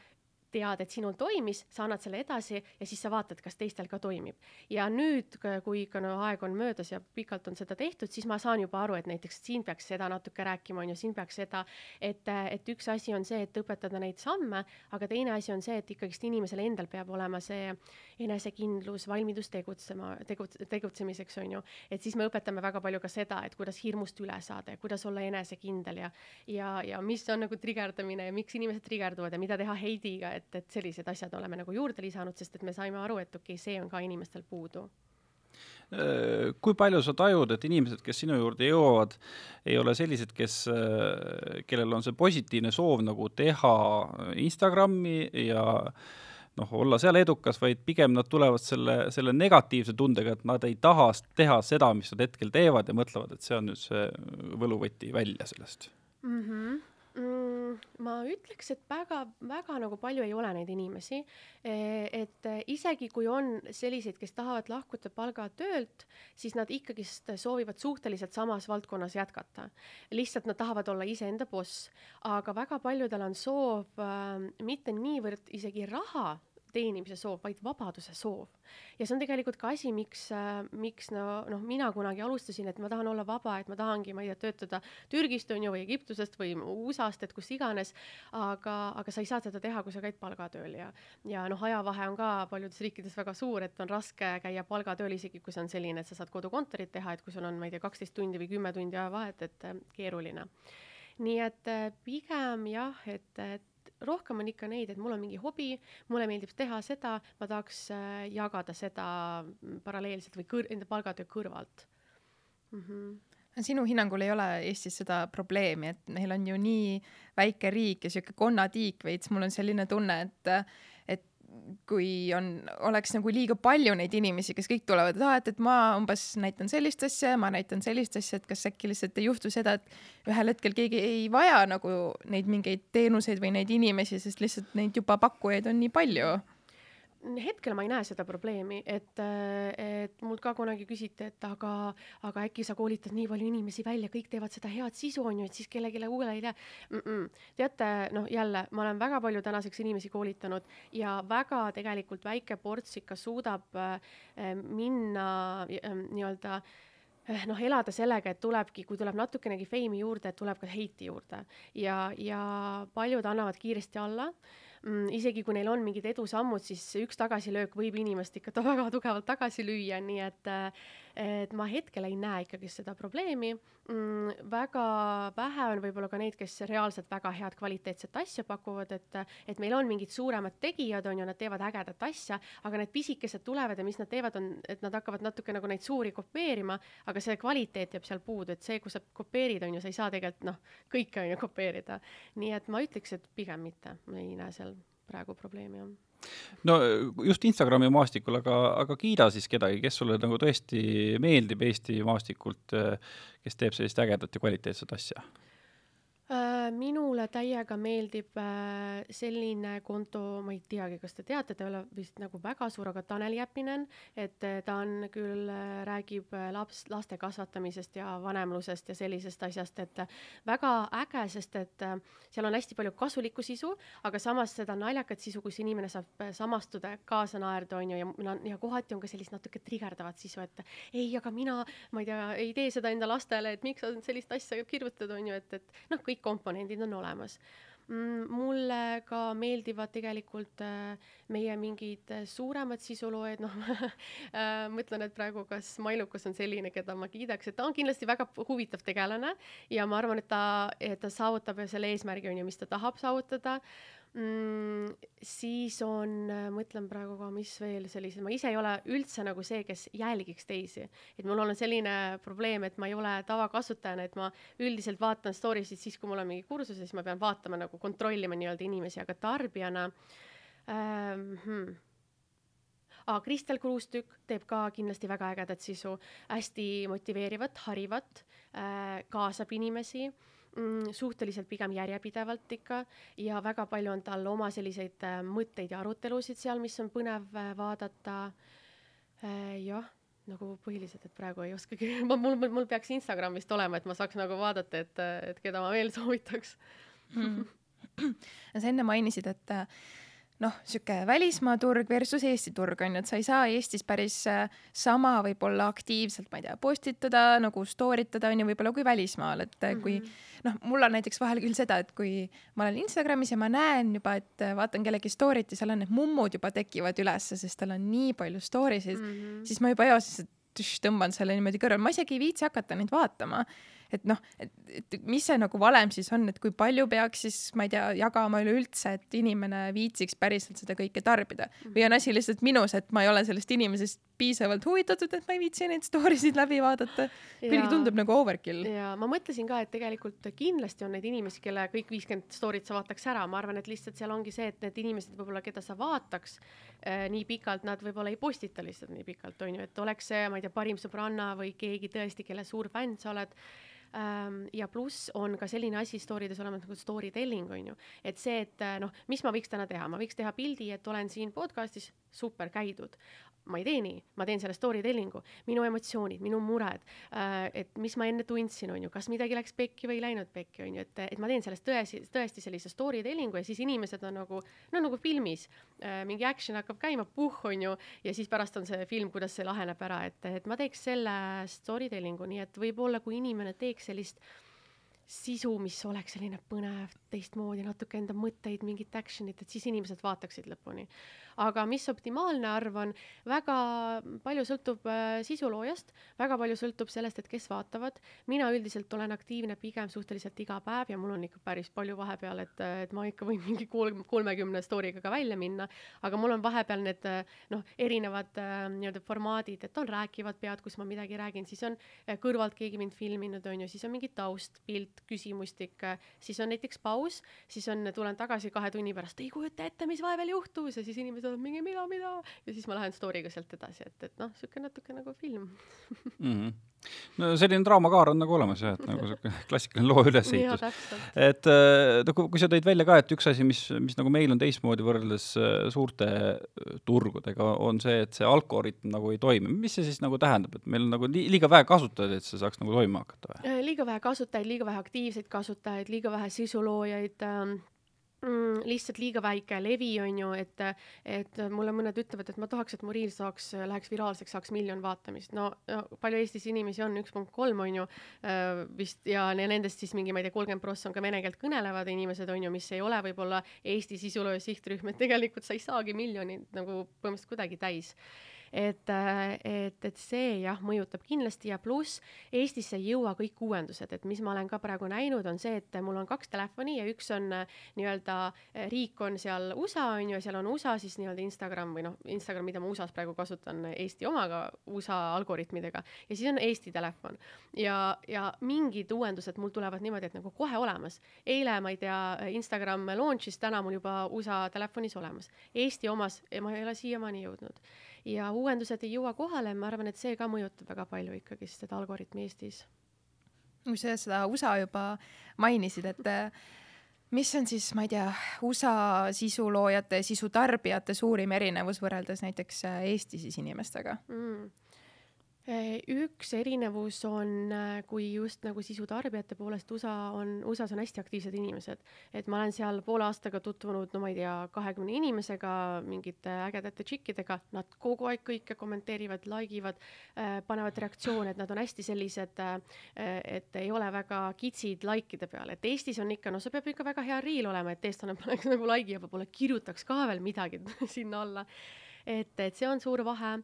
Speaker 3: tead, et sinul toimis, sa annad selle edasi ja siis sa vaatad, kas teistel ka toimib. ja nüüd, kui ikka no aeg on möödas ja pikalt on seda tehtud, siis ma saan juba aru, et näiteks siin peaks seda natuke rääkima, on ju, siin peaks seda, et, et üks asi on see, et õpetada neid samme, aga teine asi on see, et ikkagist inimesel endal peab olema see enesekindlus, valmidus tegutsema, tegut-, tegutsemiseks, on ju. et siis me õpetame väga palju ka seda, et kuidas hirmust üle saada ja kuidas olla enesekindel ja, ja, ja mis on nagu trigerdamine ja miks inimesed trigerduvad ja mida teha heidiga, et, et sellised asjad oleme nagu juurde lisanud, sest et me saime aru, et okei okay,, see on ka inimestel puudu
Speaker 1: kui palju sa tajud, et inimesed, kes sinu juurde jõuavad, ei ole sellised, kes, kellel on see positiivne soov nagu teha Instagrami ja noh, olla seal edukas, vaid pigem nad tulevad selle, selle negatiivse tundega, et nad ei taha teha seda, mis nad hetkel teevad ja mõtlevad, et see on nüüd see võluvõti välja sellest
Speaker 3: mm. -hmm mm,? Ma ütleks, et väga, väga nagu palju ei ole neid inimesi. E, et isegi kui on selliseid, kes tahavad lahkuda palgatöölt, siis nad ikkagist soovivad suhteliselt samas valdkonnas jätkata. lihtsalt nad tahavad olla iseenda boss, aga väga paljudel on soov äh, mitte niivõrd isegi raha teenimise soov, vaid vabaduse soov. ja see on tegelikult ka asi, miks äh,, miks no noh, mina kunagi alustasin, et ma tahan olla vaba, et ma tahangi, ma ei tea, töötada Türgist on ju või Egiptusest või USA-st, et kus iganes, aga, aga sa ei saa seda teha, kui sa käid palgatööl ja ja noh, ajavahe on ka paljudes riikides väga suur, et on raske käia palgatööl, isegi kui see on selline, et sa saad kodukontorit teha, et kui sul on, ma ei tea, kaksteist tundi või kümme tundi ajavahet, et äh, keeruline. nii et äh, pigem jah, et, et rohkem on ikka neid, et mul on mingi hobi, mulle meeldib teha seda, ma tahaks äh, jagada seda paralleelselt või kõr-, enda palgatöö kõrvalt
Speaker 2: mm. -hmm sinu hinnangul ei ole Eestis seda probleemi, et meil on ju nii väike riik ja sihuke konnatiik veits, mul on selline tunne, et kui on, oleks nagu liiga palju neid inimesi, kes kõik tulevad, et aa, et, et ma umbes näitan sellist asja ja ma näitan sellist asja, et kas äkki lihtsalt ei juhtu seda, et ühel hetkel keegi ei vaja nagu neid mingeid teenuseid või neid inimesi, sest lihtsalt neid juba pakkujaid on nii palju
Speaker 3: hetkel ma ei näe seda probleemi, et, et mult ka kunagi küsiti, et aga, aga äkki sa koolitad nii palju inimesi välja, kõik teevad seda head sisu, on ju, et siis kellelegi uuele ei lähe mm. -mm. teate, noh, jälle ma olen väga palju tänaseks inimesi koolitanud ja väga tegelikult väike ports ikka suudab äh, minna äh, nii-öelda eh, noh, elada sellega, et tulebki, kui tuleb natukenegi feimi juurde, tuleb ka heiti juurde ja, ja paljud annavad kiiresti alla mm, isegi kui neil on mingid edusammud, siis üks tagasilöök võib inimest ikka väga tugevalt tagasi lüüa, nii et et ma hetkel ei näe ikkagi seda probleemi mm,. väga vähe on võib-olla ka neid, kes reaalselt väga head kvaliteetset asja pakuvad, et, et meil on mingid suuremad tegijad, on ju, nad teevad ägedat asja, aga need pisikesed tulevad ja mis nad teevad, on, et nad hakkavad natuke nagu neid suuri kopeerima, aga see kvaliteet jääb seal puudu, et see, kui sa kopeerid, on ju, sa ei saa tegelikult noh, kõike on ju kopeerida. nii et ma ütleks, et pigem mitte, ma ei näe seal praegu probleemi, jah
Speaker 1: no just Instagrami maastikul, aga, aga kiida siis kedagi, kes sulle nagu tõesti meeldib Eesti maastikult, kes teeb sellist ägedat ja kvaliteetset asja
Speaker 3: minule täiega meeldib äh, selline konto, ma ei teagi, kas te teate, ta ei ole vist nagu väga suur, aga Tanel Jeppinen, et äh, ta on küll, räägib laps, laste kasvatamisest ja vanemlusest ja sellisest asjast, et väga äge, sest et seal on hästi palju kasulikku sisu, aga samas seda naljakat sisu, kus inimene saab samastuda, kaasa naerda, on ju, ja, ja kohati on ka sellist natuke trigerdavat sisu, et ei, aga mina, ma ei tea, ei tee seda enda lastele, et miks sa sellist asja kirjutad, on ju, et, et noh, kõik kõik komponendid on olemas mm,. mulle ka meeldivad tegelikult äh, meie mingid äh, suuremad sisuloojad, noh äh, mõtlen, et praegu kas Mailukas on selline, keda ma kiidaks, et ta on kindlasti väga huvitav tegelane ja ma arvan, et ta, et ta saavutab selle eesmärgi, on ju, mis ta tahab saavutada mm,. siis on, mõtlen praegu ka, mis veel sellised, ma ise ei ole üldse nagu see, kes jälgiks teisi, et mul on selline probleem, et ma ei ole tavakasutajana, et ma üldiselt vaatan story sid siis, kui mul on mingi kursus siis ma pean vaatama nagu kontrollima nii-öelda inimesi, aga tarbijana ähm, hmm ah,. Kristel Kruustükk teeb ka kindlasti väga ägedat sisu, hästi motiveerivat, harivat äh,, kaasab inimesi äh, suhteliselt pigem järjepidevalt ikka ja väga palju on tal oma selliseid äh, mõtteid ja arutelusid seal, mis on põnev äh, vaadata äh,. jah, nagu põhilised, et praegu ei oskagi, mul, mul, mul peaks Instagram vist olema, et ma saaks nagu vaadata, et, et keda ma veel soovitaks
Speaker 2: mm.. sa enne mainisid, et noh, sihuke välismaa turg versus Eesti turg on ju, et sa ei saa Eestis päris äh, sama võib-olla aktiivselt, ma ei tea, postitada nagu story tada on ju võib-olla kui välismaal, et mm -hmm. kui mhm. noh, mul on näiteks vahel küll seda, et kui ma olen Instagramis ja ma näen juba, et äh, vaatan kellegi story't ja seal on need mummud juba tekivad ülesse, sest tal on nii palju story sid mm, -hmm. siis ma juba eoses tõmban selle niimoodi kõrvale, ma isegi ei viitsi hakata neid vaatama et noh, et, mis see nagu valem siis on, et kui palju peaks siis, ma ei tea, jagama üleüldse, et inimene viitsiks päriselt seda kõike tarbida? Või on asi lihtsalt minus, et ma ei ole sellest inimesest piisavalt huvitatud, et ma ei viitsi neid story sid läbi vaadata. kuidagi tundub nagu overkill.
Speaker 3: ja ma mõtlesin ka, et tegelikult kindlasti on neid inimesi, kelle kõik viiskümmend story't sa vaataks ära, ma arvan, et lihtsalt seal ongi see, et need inimesed võib-olla, keda sa vaataks äh, nii pikalt, nad võib-olla ei postita lihtsalt nii pikalt, on ju, et oleks see, ma ei tea, parim sõbranna või keegi tõesti, kelle suur fänn sa oled ja pluss on ka selline asi story des olemas nagu story telling on ju, et see, et noh, mis ma võiks täna teha, ma võiks teha pildi, et olen siin podcast'is, super käidud, ma ei tee nii, ma teen selle story tellingu, minu emotsioonid, minu mured äh,, et mis ma enne tundsin, on ju, kas midagi läks pekki või ei läinud pekki, on ju, et, et ma teen sellest tõesti, tõesti sellise story tellingu ja siis inimesed on nagu, no nagu filmis äh,, mingi action hakkab käima, puh, on ju, ja siis pärast on see film, kuidas see laheneb ära, et, et ma teeks selle story tellingu, nii et võib-olla kui inimene teeks sellist sisu, mis oleks selline põnev, teistmoodi, natuke enda mõtteid, mingit action'it, et siis inimesed vaataksid lõpuni aga mis optimaalne arv on, väga palju sõltub äh, sisuloojast, väga palju sõltub sellest, et kes vaatavad. mina üldiselt olen aktiivne pigem suhteliselt iga päev ja mul on ikka päris palju vahepeal, et, et ma ikka võin mingi kolm, kolmekümne story'ga ka välja minna, aga mul on vahepeal need noh, erinevad äh, nii-öelda formaadid, et on rääkivad pead, kus ma midagi räägin, siis on äh, kõrvalt keegi mind filminud, on ju, siis on mingi taustpilt, küsimustik, siis on näiteks paus, siis on, tulen tagasi kahe tunni pärast, ei kujuta ette, mis vahepeal juhtus ja siis inimesed on mingi mida, mida ja siis ma lähen story'ga sealt edasi, et, et noh, sihuke natuke nagu film
Speaker 1: mm. -hmm. no selline draamakaar on nagu olemas jah, et nagu sihuke klassikaline loo ülesehitus. et äh, no kui, kui sa tõid välja ka, et üks asi, mis, mis nagu meil on teistmoodi võrreldes äh, suurte äh, turgudega, on see, et see algoritm nagu ei toimi. mis see siis nagu tähendab, et meil on nagu liiga vähe kasutajaid, et see saaks nagu toimima hakata
Speaker 3: või? liiga vähe kasutajaid, liiga vähe aktiivseid kasutajaid, liiga vähe sisuloojaid ähm, mm, lihtsalt liiga väike levi on ju, et, et mulle mõned ütlevad, et ma tahaks, et mu reel saaks, läheks viraalseks, saaks miljon vaatamist. no, palju Eestis inimesi on, üks punkt kolm on ju äh, vist ja nendest siis mingi, ma ei tea, kolmkümmend prossa on ka vene keelt kõnelevad inimesed on ju, mis ei ole võib-olla Eesti sisulooja sihtrühm, et tegelikult sa ei saagi miljonit nagu põhimõtteliselt kuidagi täis et, et, et see jah, mõjutab kindlasti ja pluss Eestisse ei jõua kõik uuendused, et mis ma olen ka praegu näinud, on see, et mul on kaks telefoni ja üks on nii-öelda riik on seal USA on ju ja seal on USA siis nii-öelda Instagram või noh, Instagram, mida ma USA-s praegu kasutan Eesti omaga, USA algoritmidega ja siis on Eesti telefon ja, ja mingid uuendused mul tulevad niimoodi, et nagu kohe olemas. eile, ma ei tea, Instagram launch'is, täna mul juba USA telefonis olemas. Eesti omas ma ei ole siiamaani jõudnud ja uuendused ei jõua kohale, ma arvan, et see ka mõjutab väga palju ikkagi seda algoritmi Eestis.
Speaker 2: sa seda USA juba mainisid, et mis on siis, ma ei tea, USA sisuloojate, sisutarbijate suurim erinevus võrreldes näiteks Eesti siis inimestega mm.?
Speaker 3: Äh, üks erinevus on, äh, kui just nagu sisutarbijate poolest USA on, USA-s on hästi aktiivsed inimesed. et ma olen seal poole aastaga tutvunud, no ma ei tea, kahekümne inimesega, mingite ägedate tšikkidega, nad kogu aeg kõike kommenteerivad, like ivad äh,, panevad reaktsioone, et nad on hästi sellised et ei ole väga kitsid likeide peale, et Eestis on ikka, no see peab ikka väga hea reel olema, et eestlane paneks nagu like'i ja võib-olla kirjutaks ka veel midagi sinna alla. et, et see on suur vahe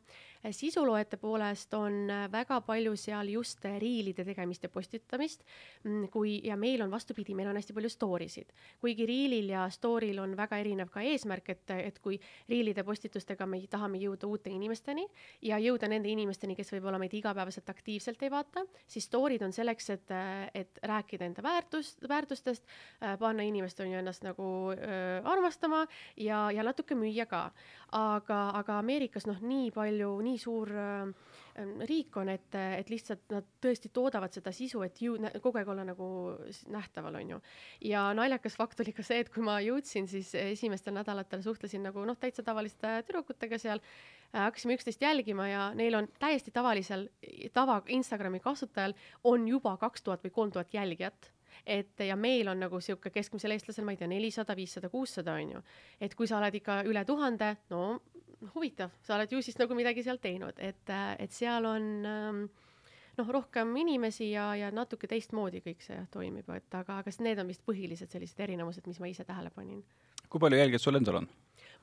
Speaker 3: sisuloojate poolest on äh, väga palju seal just äh, riilide tegemist ja postitamist, mm, kui, ja meil on vastupidi, meil on hästi palju story sid. kuigi riilil ja story'l on väga erinev ka eesmärk, et, et kui riilide postitustega me tahame jõuda uute inimesteni ja jõuda nende inimesteni, kes võib-olla meid igapäevaselt aktiivselt ei vaata, siis story'd on selleks, et, äh, et rääkida enda väärtust, väärtustest, panna inimest on ju ennast nagu äh, armastama ja, ja natuke müüa ka. Aga, aga Ameerikas noh, nii palju, nii suur äh, riik on, et, et lihtsalt nad tõesti toodavad seda sisu, et ju kogu aeg olla nagu nähtaval, on ju. ja naljakas fakt oli ka see, et kui ma jõudsin, siis esimestel nädalatel suhtlesin nagu noh, täitsa tavaliste tüdrukutega seal hakkasime üksteist jälgima ja neil on täiesti tavalisel, tava Instagrami kasutajal on juba kaks tuhat või kolm tuhat jälgijat et ja meil on nagu sihuke keskmisel eestlasel, ma ei tea, nelisada, viissada, kuussada on ju. et kui sa oled ikka üle tuhande, no huvitav, sa oled ju siis nagu midagi seal teinud, et, et seal on ähm, noh, rohkem inimesi ja, ja natuke teistmoodi kõik see toimib, et aga, aga need on vist põhilised sellised erinevused, mis ma ise tähele panin.
Speaker 1: kui palju jälgijaid sul endal on?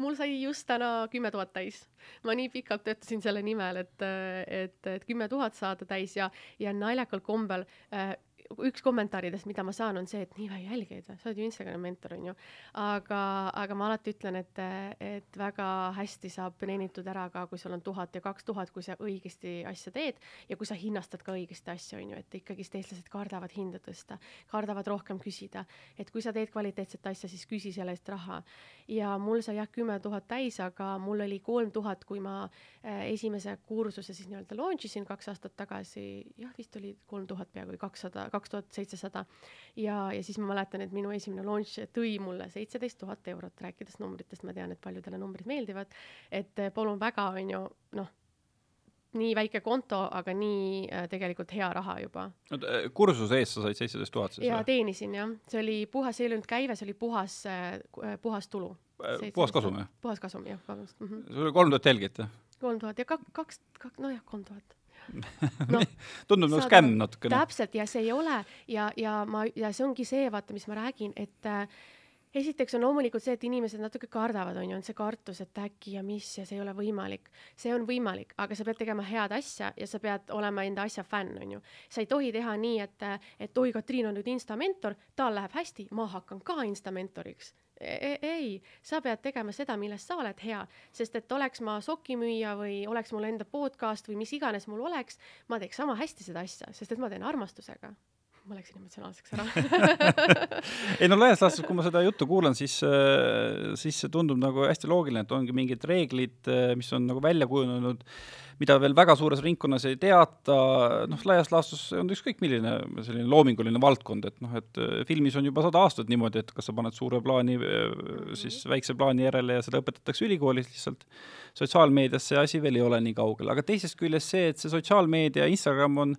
Speaker 3: mul sai just täna kümme tuhat täis. ma nii pikalt töötasin selle nimel, et, et, et kümme tuhat saada täis ja, ja naljakal kombel äh, üks kommentaaridest, mida ma saan, on see, et nii vähe jälgijaid, sa oled ju Instagrami mentor, on ju. aga, aga ma alati ütlen, et, et väga hästi saab teenitud ära ka, kui sul on tuhat ja kaks tuhat, kui sa õigesti asja teed ja kui sa hinnastad ka õigesti asja, on ju, et ikkagist eestlased kardavad hinda tõsta, kardavad rohkem küsida. et kui sa teed kvaliteetset asja, siis küsi selle eest raha. ja mul sai jah, kümme tuhat täis, aga mul oli kolm tuhat, kui ma äh, esimese kursuse siis nii-öelda launch isin kaks aastat tagasi, jah, vist oli kolm tuhat peaaegu kakssada, kaks tuhat seitsesada. ja, ja siis ma mäletan, et minu esimene launch tõi mulle seitseteist tuhat eurot, rääkides numbritest, ma tean, et paljudele numbrid meeldivad. et eh, palun väga, on ju, noh nii väike konto, aga nii äh, tegelikult hea raha juba.
Speaker 1: no äh, kursuse eest sa said seitseteist tuhat siis
Speaker 3: jaa, teenisin jah, see oli puhas, see ei olnud käive, see oli puhas äh,, puhas tulu.
Speaker 1: puhas kasum jah?
Speaker 3: puhas kasum jah, vabandust mm.
Speaker 1: -hmm. sul oli kolm tuhat jälgijat jah?
Speaker 3: kolm tuhat ja kaks, kaks, kaks, nojah, kolm tuhat
Speaker 1: no, tundub nagu skämm natukene.
Speaker 3: täpselt ja see ei ole ja, ja ma ja see ongi see, vaata, mis ma räägin, et äh, esiteks on loomulikult see, et inimesed natuke kardavad, on ju, on see kartus, et äkki ja mis ja see ei ole võimalik. see on võimalik, aga sa pead tegema head asja ja sa pead olema enda asja fänn, on ju. sa ei tohi teha nii, et, et oi, Katriin on nüüd Insta mentor, tal läheb hästi, ma hakkan ka Insta mentoriks E-, ei, sa pead tegema seda, milles sa oled hea, sest et oleks ma sokimüüja või oleks mul enda podcast või mis iganes mul oleks, ma teeks sama hästi seda asja, sest et ma teen armastusega. Ma läksin emotsionaalseks ära.
Speaker 1: Ei no laias laastus, kui ma seda juttu kuulan, siis, äh, siis see tundub nagu hästi loogiline, et ongi mingid reeglid, äh, mis on nagu välja kujunenud, mida veel väga suures ringkonnas ei teata, noh, laias laastus on ükskõik milline selline loominguline valdkond, et noh, et äh, filmis on juba sada aastat niimoodi, et kas sa paned suure plaani siis väikse plaani järele ja seda õpetatakse ülikoolis lihtsalt, sotsiaalmeedias see asi veel ei ole nii kaugel, aga teisest küljest see, et see sotsiaalmeedia, Instagram on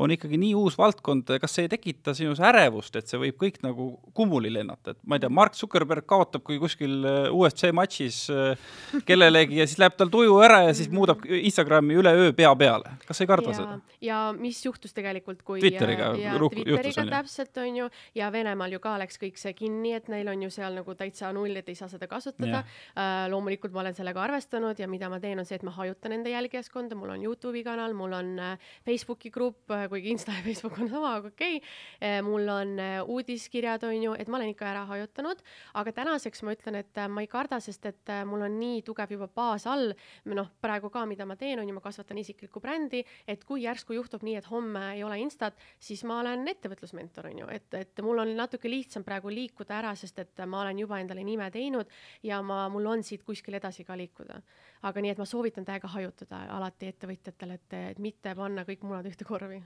Speaker 1: on ikkagi nii uus valdkond, kas see ei tekita sinus ärevust, et see võib kõik nagu kummuli lennata, et ma ei tea, Mark Zuckerberg kaotab kui kuskil äh, UFC matšis äh, kellelegi ja siis läheb tal tuju ära ja siis muudab Instagrami Instagrami üleöö pea peale, kas sa ei karda
Speaker 3: ja,
Speaker 1: seda?
Speaker 3: ja mis juhtus tegelikult, kui
Speaker 1: Twitteriga
Speaker 3: ja,
Speaker 1: ruh-
Speaker 3: Twitteriga
Speaker 1: juhtus,
Speaker 3: täpselt on ju ja Venemaal ju ka läks kõik see kinni, et neil on ju seal nagu täitsa null, et ei saa seda kasutada. Uh, loomulikult ma olen sellega arvestanud ja mida ma teen, on see, et ma hajutan enda jälgijaskonda, mul on Youtube'i kanal, mul on uh, Facebooki grupp uh,, kuigi Insta ja Facebook on sama, aga okei okay. uh,. mul on uh, uudiskirjad, on ju, et ma olen ikka ära hajutanud, aga tänaseks ma ütlen, et uh, ma ei karda, sest et uh, mul on nii tugev juba baas all, noh, praegu ka, mida ma teen, on ju, ma kasvatan isiklikku brändi, et kui järsku juhtub nii, et homme ei ole Instat, siis ma olen ettevõtlusmentor, on ju, et, et mul on natuke lihtsam praegu liikuda ära, sest et ma olen juba endale nime teinud ja ma, mul on siit kuskil edasi ka liikuda. aga nii, et ma soovitan täiega hajutada alati ettevõtjatele, et, et mitte panna kõik munad ühte korvi.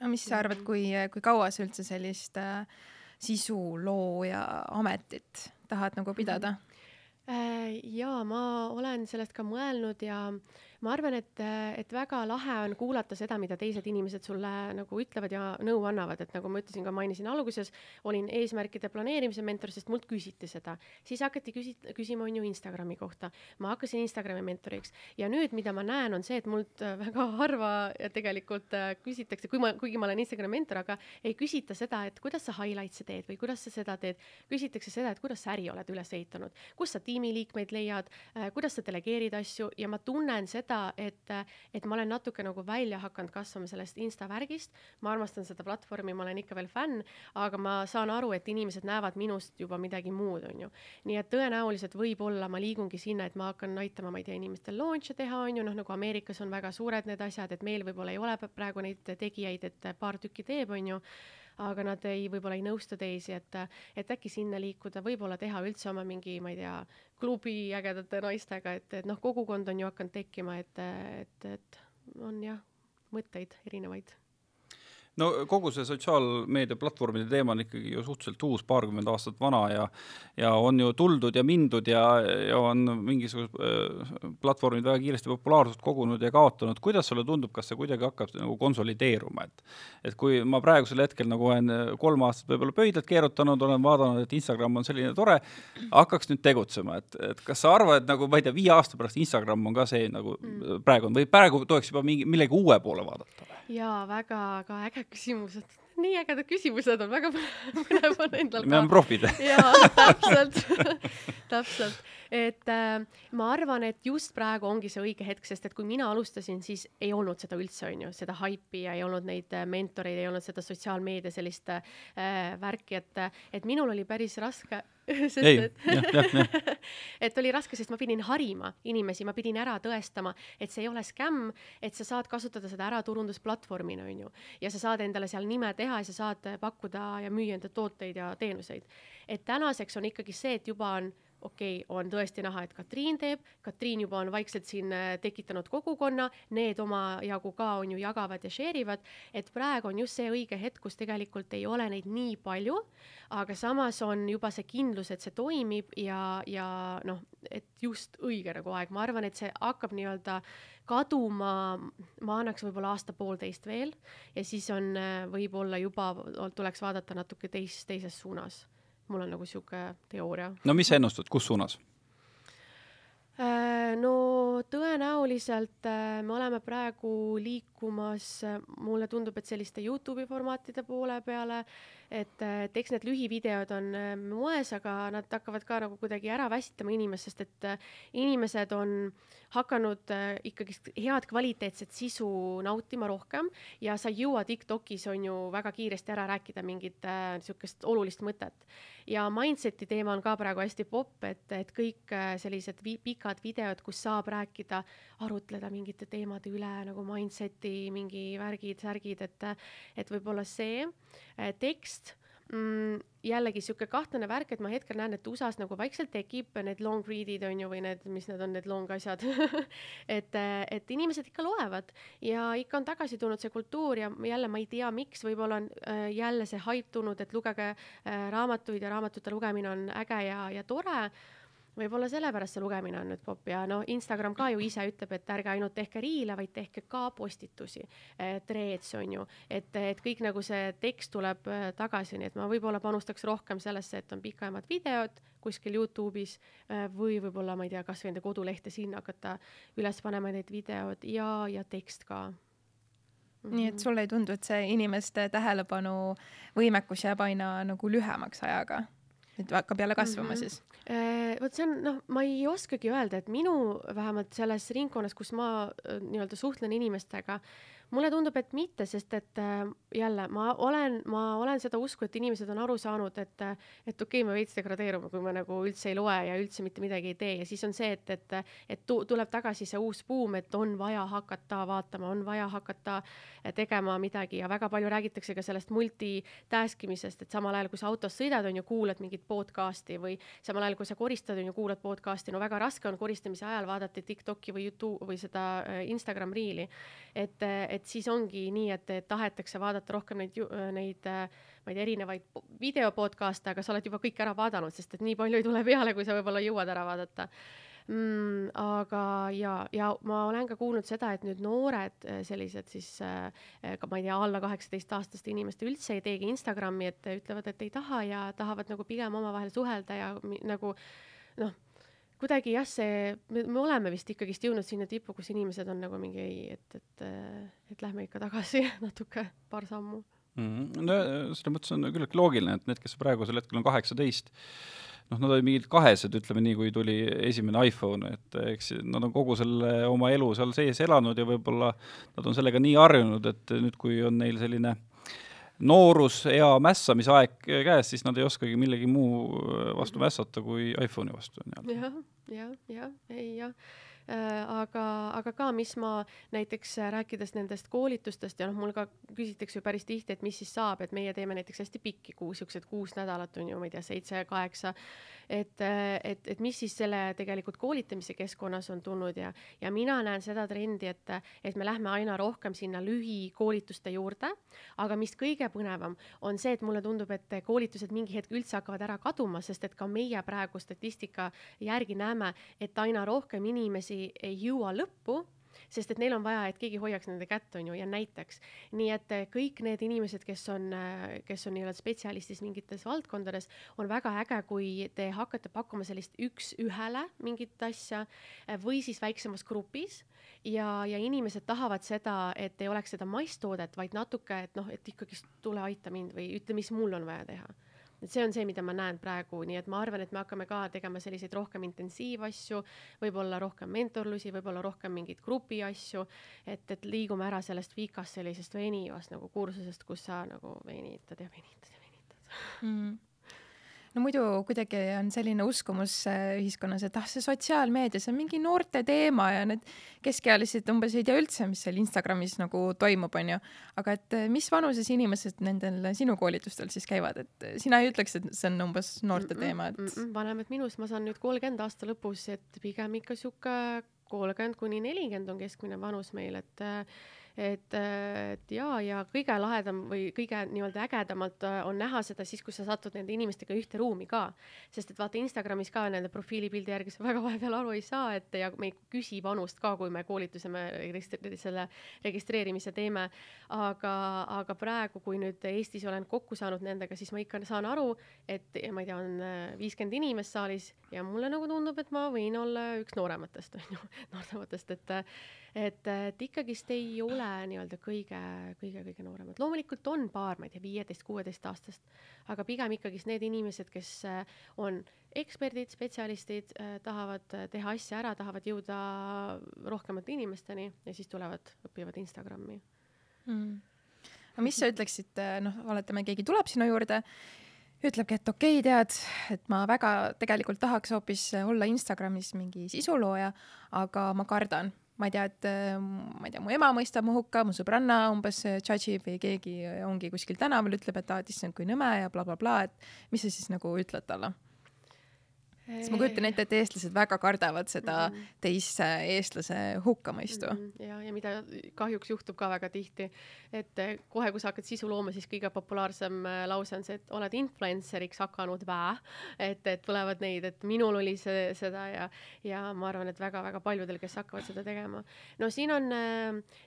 Speaker 2: aga mis sa arvad, kui, kui kaua sa üldse sellist äh, sisulooja ametit tahad nagu pidada?
Speaker 3: Äh, ja ma olen sellest ka mõelnud ja ma arvan, et, et väga lahe on kuulata seda, mida teised inimesed sulle nagu ütlevad ja nõu annavad, et nagu ma ütlesin ka, mainisin alguses, olin eesmärkide planeerimise mentor, sest mult küsiti seda. siis hakati küsi-, küsima, on ju, Instagrami kohta. ma hakkasin Instagrami mentoriks ja nüüd, mida ma näen, on see, et mult väga harva tegelikult äh, küsitakse, kui ma, kuigi ma olen Instagrami mentor, aga ei küsita seda, et kuidas sa highlights'e teed või kuidas sa seda teed. küsitakse seda, et kuidas sa äri oled üles ehitanud, kus sa tiimiliikmeid leiad, äh, kuidas sa delegeerid asju ja ma tunnen seda, seda, et, et ma olen natuke nagu välja hakanud kasvama sellest Insta värgist. ma armastan seda platvormi, ma olen ikka veel fänn, aga ma saan aru, et inimesed näevad minust juba midagi muud, on ju. nii et tõenäoliselt võib-olla ma liigungi sinna, et ma hakkan aitama, ma ei tea, inimestel launch'e teha, on ju, noh nagu Ameerikas on väga suured need asjad, et meil võib-olla ei ole praegu neid tegijaid, et paar tükki teeb, on ju aga nad ei, võib-olla ei nõusta teisi, et, et äkki sinna liikuda, võib-olla teha üldse oma mingi, ma ei tea, klubi ägedate naistega, et, et noh, kogukond on ju hakanud tekkima, et, et, et on jah, mõtteid erinevaid
Speaker 1: no kogu see sotsiaalmeedia platvormide teema on ikkagi ju suhteliselt uus, paarkümmend aastat vana ja ja on ju tuldud ja mindud ja, ja on mingisugused äh, platvormid väga kiiresti populaarsust kogunud ja kaotanud. kuidas sulle tundub, kas see kuidagi hakkab nagu konsolideeruma, et et kui ma praegusel hetkel nagu olen kolm aastat võib-olla pöidlat keerutanud, olen vaadanud, et Instagram on selline tore, hakkaks nüüd tegutsema, et, et kas sa arvad, et nagu ma ei tea, viie aasta pärast Instagram on ka see nagu mm. praegu on või praegu tuleks juba mingi, millegi uue poole vaadata?
Speaker 3: jaa, väga ka äge küsimus, et nii ägedad küsimused on, väga põnev on endal ka.
Speaker 1: me oleme profid.
Speaker 3: jaa, täpselt täpselt, et äh, ma arvan, et just praegu ongi see õige hetk, sest et kui mina alustasin, siis ei olnud seda üldse, on ju, seda haipi ja ei olnud neid äh, mentoreid, ei olnud seda sotsiaalmeedia sellist äh, värki, et, et minul oli päris raske sest
Speaker 1: ei,
Speaker 3: et et oli raske, sest ma pidin harima inimesi, ma pidin ära tõestama, et see ei ole skämm, et sa saad kasutada seda äraturundusplatvormina, on ju. ja sa saad endale seal nime teha ja sa saad pakkuda ja müüa enda tooteid ja teenuseid. et tänaseks on ikkagi see, et juba on okei okay,, on tõesti näha, et Katriin teeb, Katriin juba on vaikselt siin äh, tekitanud kogukonna, need omajagu ka on ju jagavad ja share ivad, et praegu on just see õige hetk, kus tegelikult ei ole neid nii palju, aga samas on juba see kindlus, et see toimib ja, ja noh, et just õige nagu aeg, ma arvan, et see hakkab nii-öelda kaduma, ma annaks võib-olla aasta-poolteist veel ja siis on äh, võib-olla juba tuleks vaadata natuke teis, teises suunas mul on nagu sihuke teooria.
Speaker 1: no mis sa ennustad, kus suunas?
Speaker 3: Äh, no tõenäoliselt äh, me oleme praegu liikumas, äh, mulle tundub, et selliste Youtube'i formaatide poole peale, et, et eks need lühivideod on moes, aga nad hakkavad ka nagu kuidagi ära väsitama inimest, sest et inimesed on hakanud ikkagist head kvaliteetset sisu nautima rohkem ja sa ei jõua Tiktokis on ju väga kiiresti ära rääkida mingit niisugust olulist mõtet. Ja mindset'i teema on ka praegu hästi popp, et, et kõik äh, sellised vi pikad videod, kus saab rääkida, arutleda mingite teemade üle nagu mindset'i mingi värgid, särgid, et, et võib-olla see äh, tekst mm, jällegi sihuke kahtlane värk, et ma hetkel näen, et USA-s nagu vaikselt tekib need long read'id on ju, või need, mis need on, need long asjad. Et, et inimesed ikka loevad ja ikka on tagasi tulnud see kultuur ja jälle ma ei tea, miks, võib-olla on äh, jälle see hype tulnud, et lugege äh, raamatuid ja raamatute lugemine on äge ja, ja tore võib-olla sellepärast see lugemine on nüüd popp ja no Instagram ka ju ise ütleb, et ärge ainult tehke riile, vaid tehke ka postitusi, threads on ju, et, et kõik nagu see tekst tuleb äh, tagasi, nii et ma võib-olla panustaks rohkem sellesse, et on pikemad videod kuskil Youtube'is äh, või võib-olla ma ei tea, kasvõi enda kodulehte sinna hakata üles panema neid videod ja, ja tekst ka.
Speaker 2: Nii et sulle ei tundu, et see inimeste tähelepanu võimekus jääb aina nagu lühemaks ajaga? Et hakkab jälle kasvama mm -hmm. siis?
Speaker 3: Äh, vot see on, noh, ma ei oskagi öelda, et minu vähemalt selles ringkonnas, kus ma äh, nii-öelda suhtlen inimestega, mulle tundub, et mitte, sest et äh, jälle ma olen, ma olen seda usku, et inimesed on aru saanud, et, et okei okay,, me veits degradeerume, kui me nagu üldse ei loe ja üldse mitte midagi ei tee. Ja siis on see, et, et, et tu, tuleb tagasi see uus buum, et on vaja hakata vaatama, on vaja hakata tegema midagi. Ja väga palju räägitakse ka sellest multitask imisest, et samal ajal, kui sa autos sõidad, on ju, kuulad mingit podcast'i või samal ajal, kui sa koristad, on ju, kuulad podcast'i, no väga raske on koristamise ajal vaadata Tiktoki või Youtube või seda Instagram Reeli. et, et et siis ongi nii, et tahetakse vaadata rohkem neid, neid, ma ei tea, erinevaid video podcast'e, aga sa oled juba kõik ära vaadanud, sest et nii palju ei tule peale, kui sa võib-olla jõuad ära vaadata mm,. aga ja, ja ma olen ka kuulnud seda, et nüüd noored sellised siis ka ma ei tea, alla kaheksateistaastaste inimeste üldse ei teegi Instagrami, et ütlevad, et ei taha ja tahavad nagu pigem omavahel suhelda ja nagu noh kuidagi jah, see, me, me oleme vist ikkagist jõudnud sinna tippu, kus inimesed on nagu mingi ei, et, et, et lähme ikka tagasi natuke, paar sammu
Speaker 1: mm. -hmm. no selles mõttes on küllaltki loogiline, et need, kes praegusel hetkel on kaheksateist, noh, nad olid mingid kahesed, ütleme nii, kui tuli esimene iPhone, et eks nad on kogu selle oma elu seal sees elanud ja võib-olla nad on sellega nii harjunud, et nüüd, kui on neil selline äh, noorus, hea mässamisaeg käes, siis nad ei oskagi millegi muu vastu mässata kui iPhone'i vastu.
Speaker 3: jah, jah, jah, ei jah Äh, aga, aga ka, mis ma näiteks äh, rääkides nendest koolitustest ja noh, mul ka küsitakse ju päris tihti, et mis siis saab, et meie teeme näiteks hästi pikki kuus, siuksed kuus nädalat on ju, ma ei tea, seitse-kaheksa. Et, äh, et, et mis siis selle tegelikult koolitamise keskkonnas on tulnud ja, ja mina näen seda trendi, et, et me lähme aina rohkem sinna lühikoolituste juurde. aga mis kõige põnevam on see, et mulle tundub, et koolitused mingi hetk üldse hakkavad ära kaduma, sest et ka meie praegu statistika järgi näeme, et aina rohkem inimesi ei jõua lõppu, sest et neil on vaja, et keegi hoiaks nende kätt, on ju, ja näitaks. nii et eh, kõik need inimesed, kes on, eh, kes on nii-öelda spetsialistid mingites valdkondades, on väga äge, kui te hakkate pakkuma sellist üks-ühele mingit asja eh, või siis väiksemas grupis ja, ja inimesed tahavad seda, et ei oleks seda masstoodet, vaid natuke, et noh, et ikkagist tule aita mind või ütle, mis mul on vaja teha et see on see, mida ma näen praegu, nii et ma arvan, et me hakkame ka tegema selliseid rohkem intensiivasju, võib-olla rohkem mentorlusi, võib-olla rohkem mingeid grupi asju, et, et liigume ära sellest vikast sellisest venivast nagu kursusest, kus sa nagu venitad ja venitad ja venitad. Mm
Speaker 2: no muidu kuidagi on selline uskumus äh, ühiskonnas, et ah, see sotsiaalmeedia, see on mingi noorte teema ja need keskealised umbes ei tea üldse, mis seal Instagramis nagu toimub, onju. aga et äh, mis vanuses inimesed nendel sinu koolitustel siis käivad, et äh, sina ei ütleks, et see on umbes noorte mm -mm, teema, et mm?
Speaker 3: -mm, vanemad minust, ma saan nüüd kolmkümmend aasta lõpus, et pigem ikka sihuke kolmkümmend kuni nelikümmend on keskmine vanus meil, et et, et ja, ja kõige lahedam või kõige nii-öelda ägedamalt äh, on näha seda siis, kui sa satud nende inimestega ühte ruumi ka. sest et vaata Instagramis ka nende profiilipildi järgi sa väga vahepeal aru ei saa, et ja me ei küsi vanust ka, kui me koolituse, me registri-, selle registreerimise teeme. aga, aga praegu, kui nüüd Eestis olen kokku saanud nendega, siis ma ikka saan aru, et ma ei tea, on äh, viiskümmend inimest saalis ja mulle nagu tundub, et ma võin olla üks noorematest, on ju, noortematest, et et, et ikkagist ei ole nii-öelda kõige, kõige, kõige nooremad. loomulikult on paar, ma ei tea, viieteist, kuueteist aastast, aga pigem ikkagist need inimesed, kes äh, on eksperdid, spetsialistid, äh, tahavad äh, teha asja ära, tahavad jõuda rohkemate inimesteni ja siis tulevad, õpivad Instagrami
Speaker 2: mm.. no mis sa ütleksid, noh, oletame, keegi tuleb sinu juurde ütlebki, et okei okay,, tead, et ma väga tegelikult tahaks hoopis olla Instagramis mingi sisulooja, aga ma kardan, ma ei tea, et äh, ma ei tea, mu ema mõistab mu hukka, mu sõbranna umbes judge ib või keegi ongi kuskil tänaval, ütleb, et aa, et issand, kui nõme ja blablabla bla, bla, et mis sa siis nagu ütled talle? Sest ma kujutan ette, et eestlased väga kardavad seda
Speaker 3: Mhm.
Speaker 2: teise eestlase hukkamõistu mm..
Speaker 3: Mhm, ja, ja mida kahjuks juhtub ka väga tihti, et kohe, kui sa hakkad sisu looma, siis kõige populaarsem eh, lause on see, et oled influencer'iks hakanud vä, et, et tulevad neid, et minul oli see, seda ja, ja ma arvan, et väga-väga paljudel, kes hakkavad seda tegema. no siin on,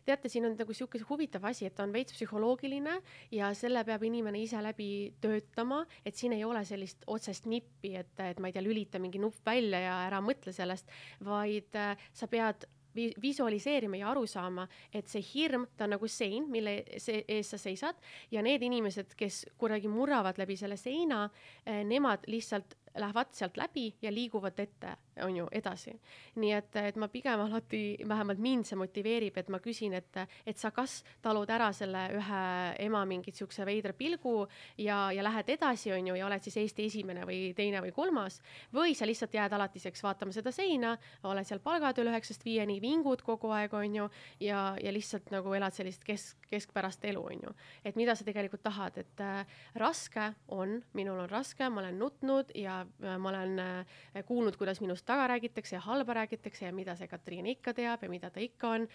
Speaker 3: teate, siin on nagu sihuke huvitav asi, et ta on veits psühholoogiline ja selle peab inimene ise läbi töötama, et siin ei ole sellist otsest nippi, et, et ma ei tea, lülita mingi nupp välja ja ära mõtle sellest, vaid äh, sa pead vi- visualiseerima ja aru saama, et see hirm, ta on nagu sein, mille ees sa seisad ja need inimesed, kes kuidagi murravad läbi selle seina, nemad lihtsalt lähevad sealt läbi ja liiguvad ette, on ju, edasi. nii et, et ma pigem alati, vähemalt mind see motiveerib, et ma küsin, et, et sa kas talud ära selle ühe ema mingit siukse veidra pilgu ja, ja lähed edasi, on ju, ja oled siis Eesti esimene või teine või kolmas või sa lihtsalt jääd alatiseks vaatama seda seina, oled seal palgatööl üheksast viieni, vingud kogu aeg, on ju, ja, ja lihtsalt nagu elad sellist kesk, keskpärast elu, on ju. et mida sa tegelikult tahad, et äh, raske on, minul on raske, ma olen nutnud ja ma olen äh, kuulnud, kuidas minust taga räägitakse ja halba räägitakse ja mida see Katriin ikka teab ja mida ta ikka on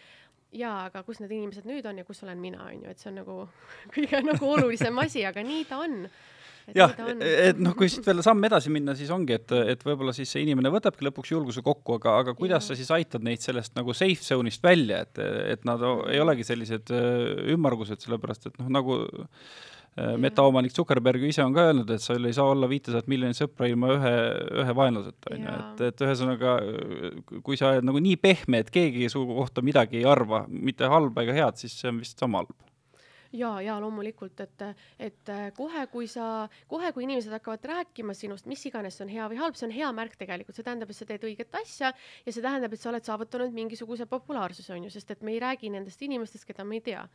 Speaker 3: jaa, aga kus need inimesed nüüd on ja kus olen mina, on ju, et see on nagu kõige nagu olulisem asi, aga nii ta on.
Speaker 1: jah, et noh, kui siit veel samm edasi minna, siis ongi, et, et võib-olla siis see inimene võtabki lõpuks julguse kokku, aga, aga kuidas
Speaker 3: Jah.
Speaker 1: sa siis aitad neid sellest nagu safe zone'ist välja, et, et nad ei olegi sellised äh, ümmargused, sellepärast et noh, nagu äh, metaomanik Zuckerberg ise on ka öelnud, et sul ei saa olla viitesadat miljonit sõpra ilma ühe, ühe vaenlaseta, on ju, et, et ühesõnaga kui sa oled nagu nii pehme, et keegi su kohta midagi ei arva, mitte halba ega head, siis see on vist sama halb.
Speaker 3: ja, ja loomulikult, et, et kohe, kui sa, kohe, kui inimesed hakkavad rääkima sinust, mis iganes on hea või halb, see on hea märk tegelikult, see tähendab, et sa teed õiget asja ja see tähendab, et sa oled saavutanud mingisuguse populaarsuse, on ju, sest et me ei räägi nendest inimestest, keda me ei tea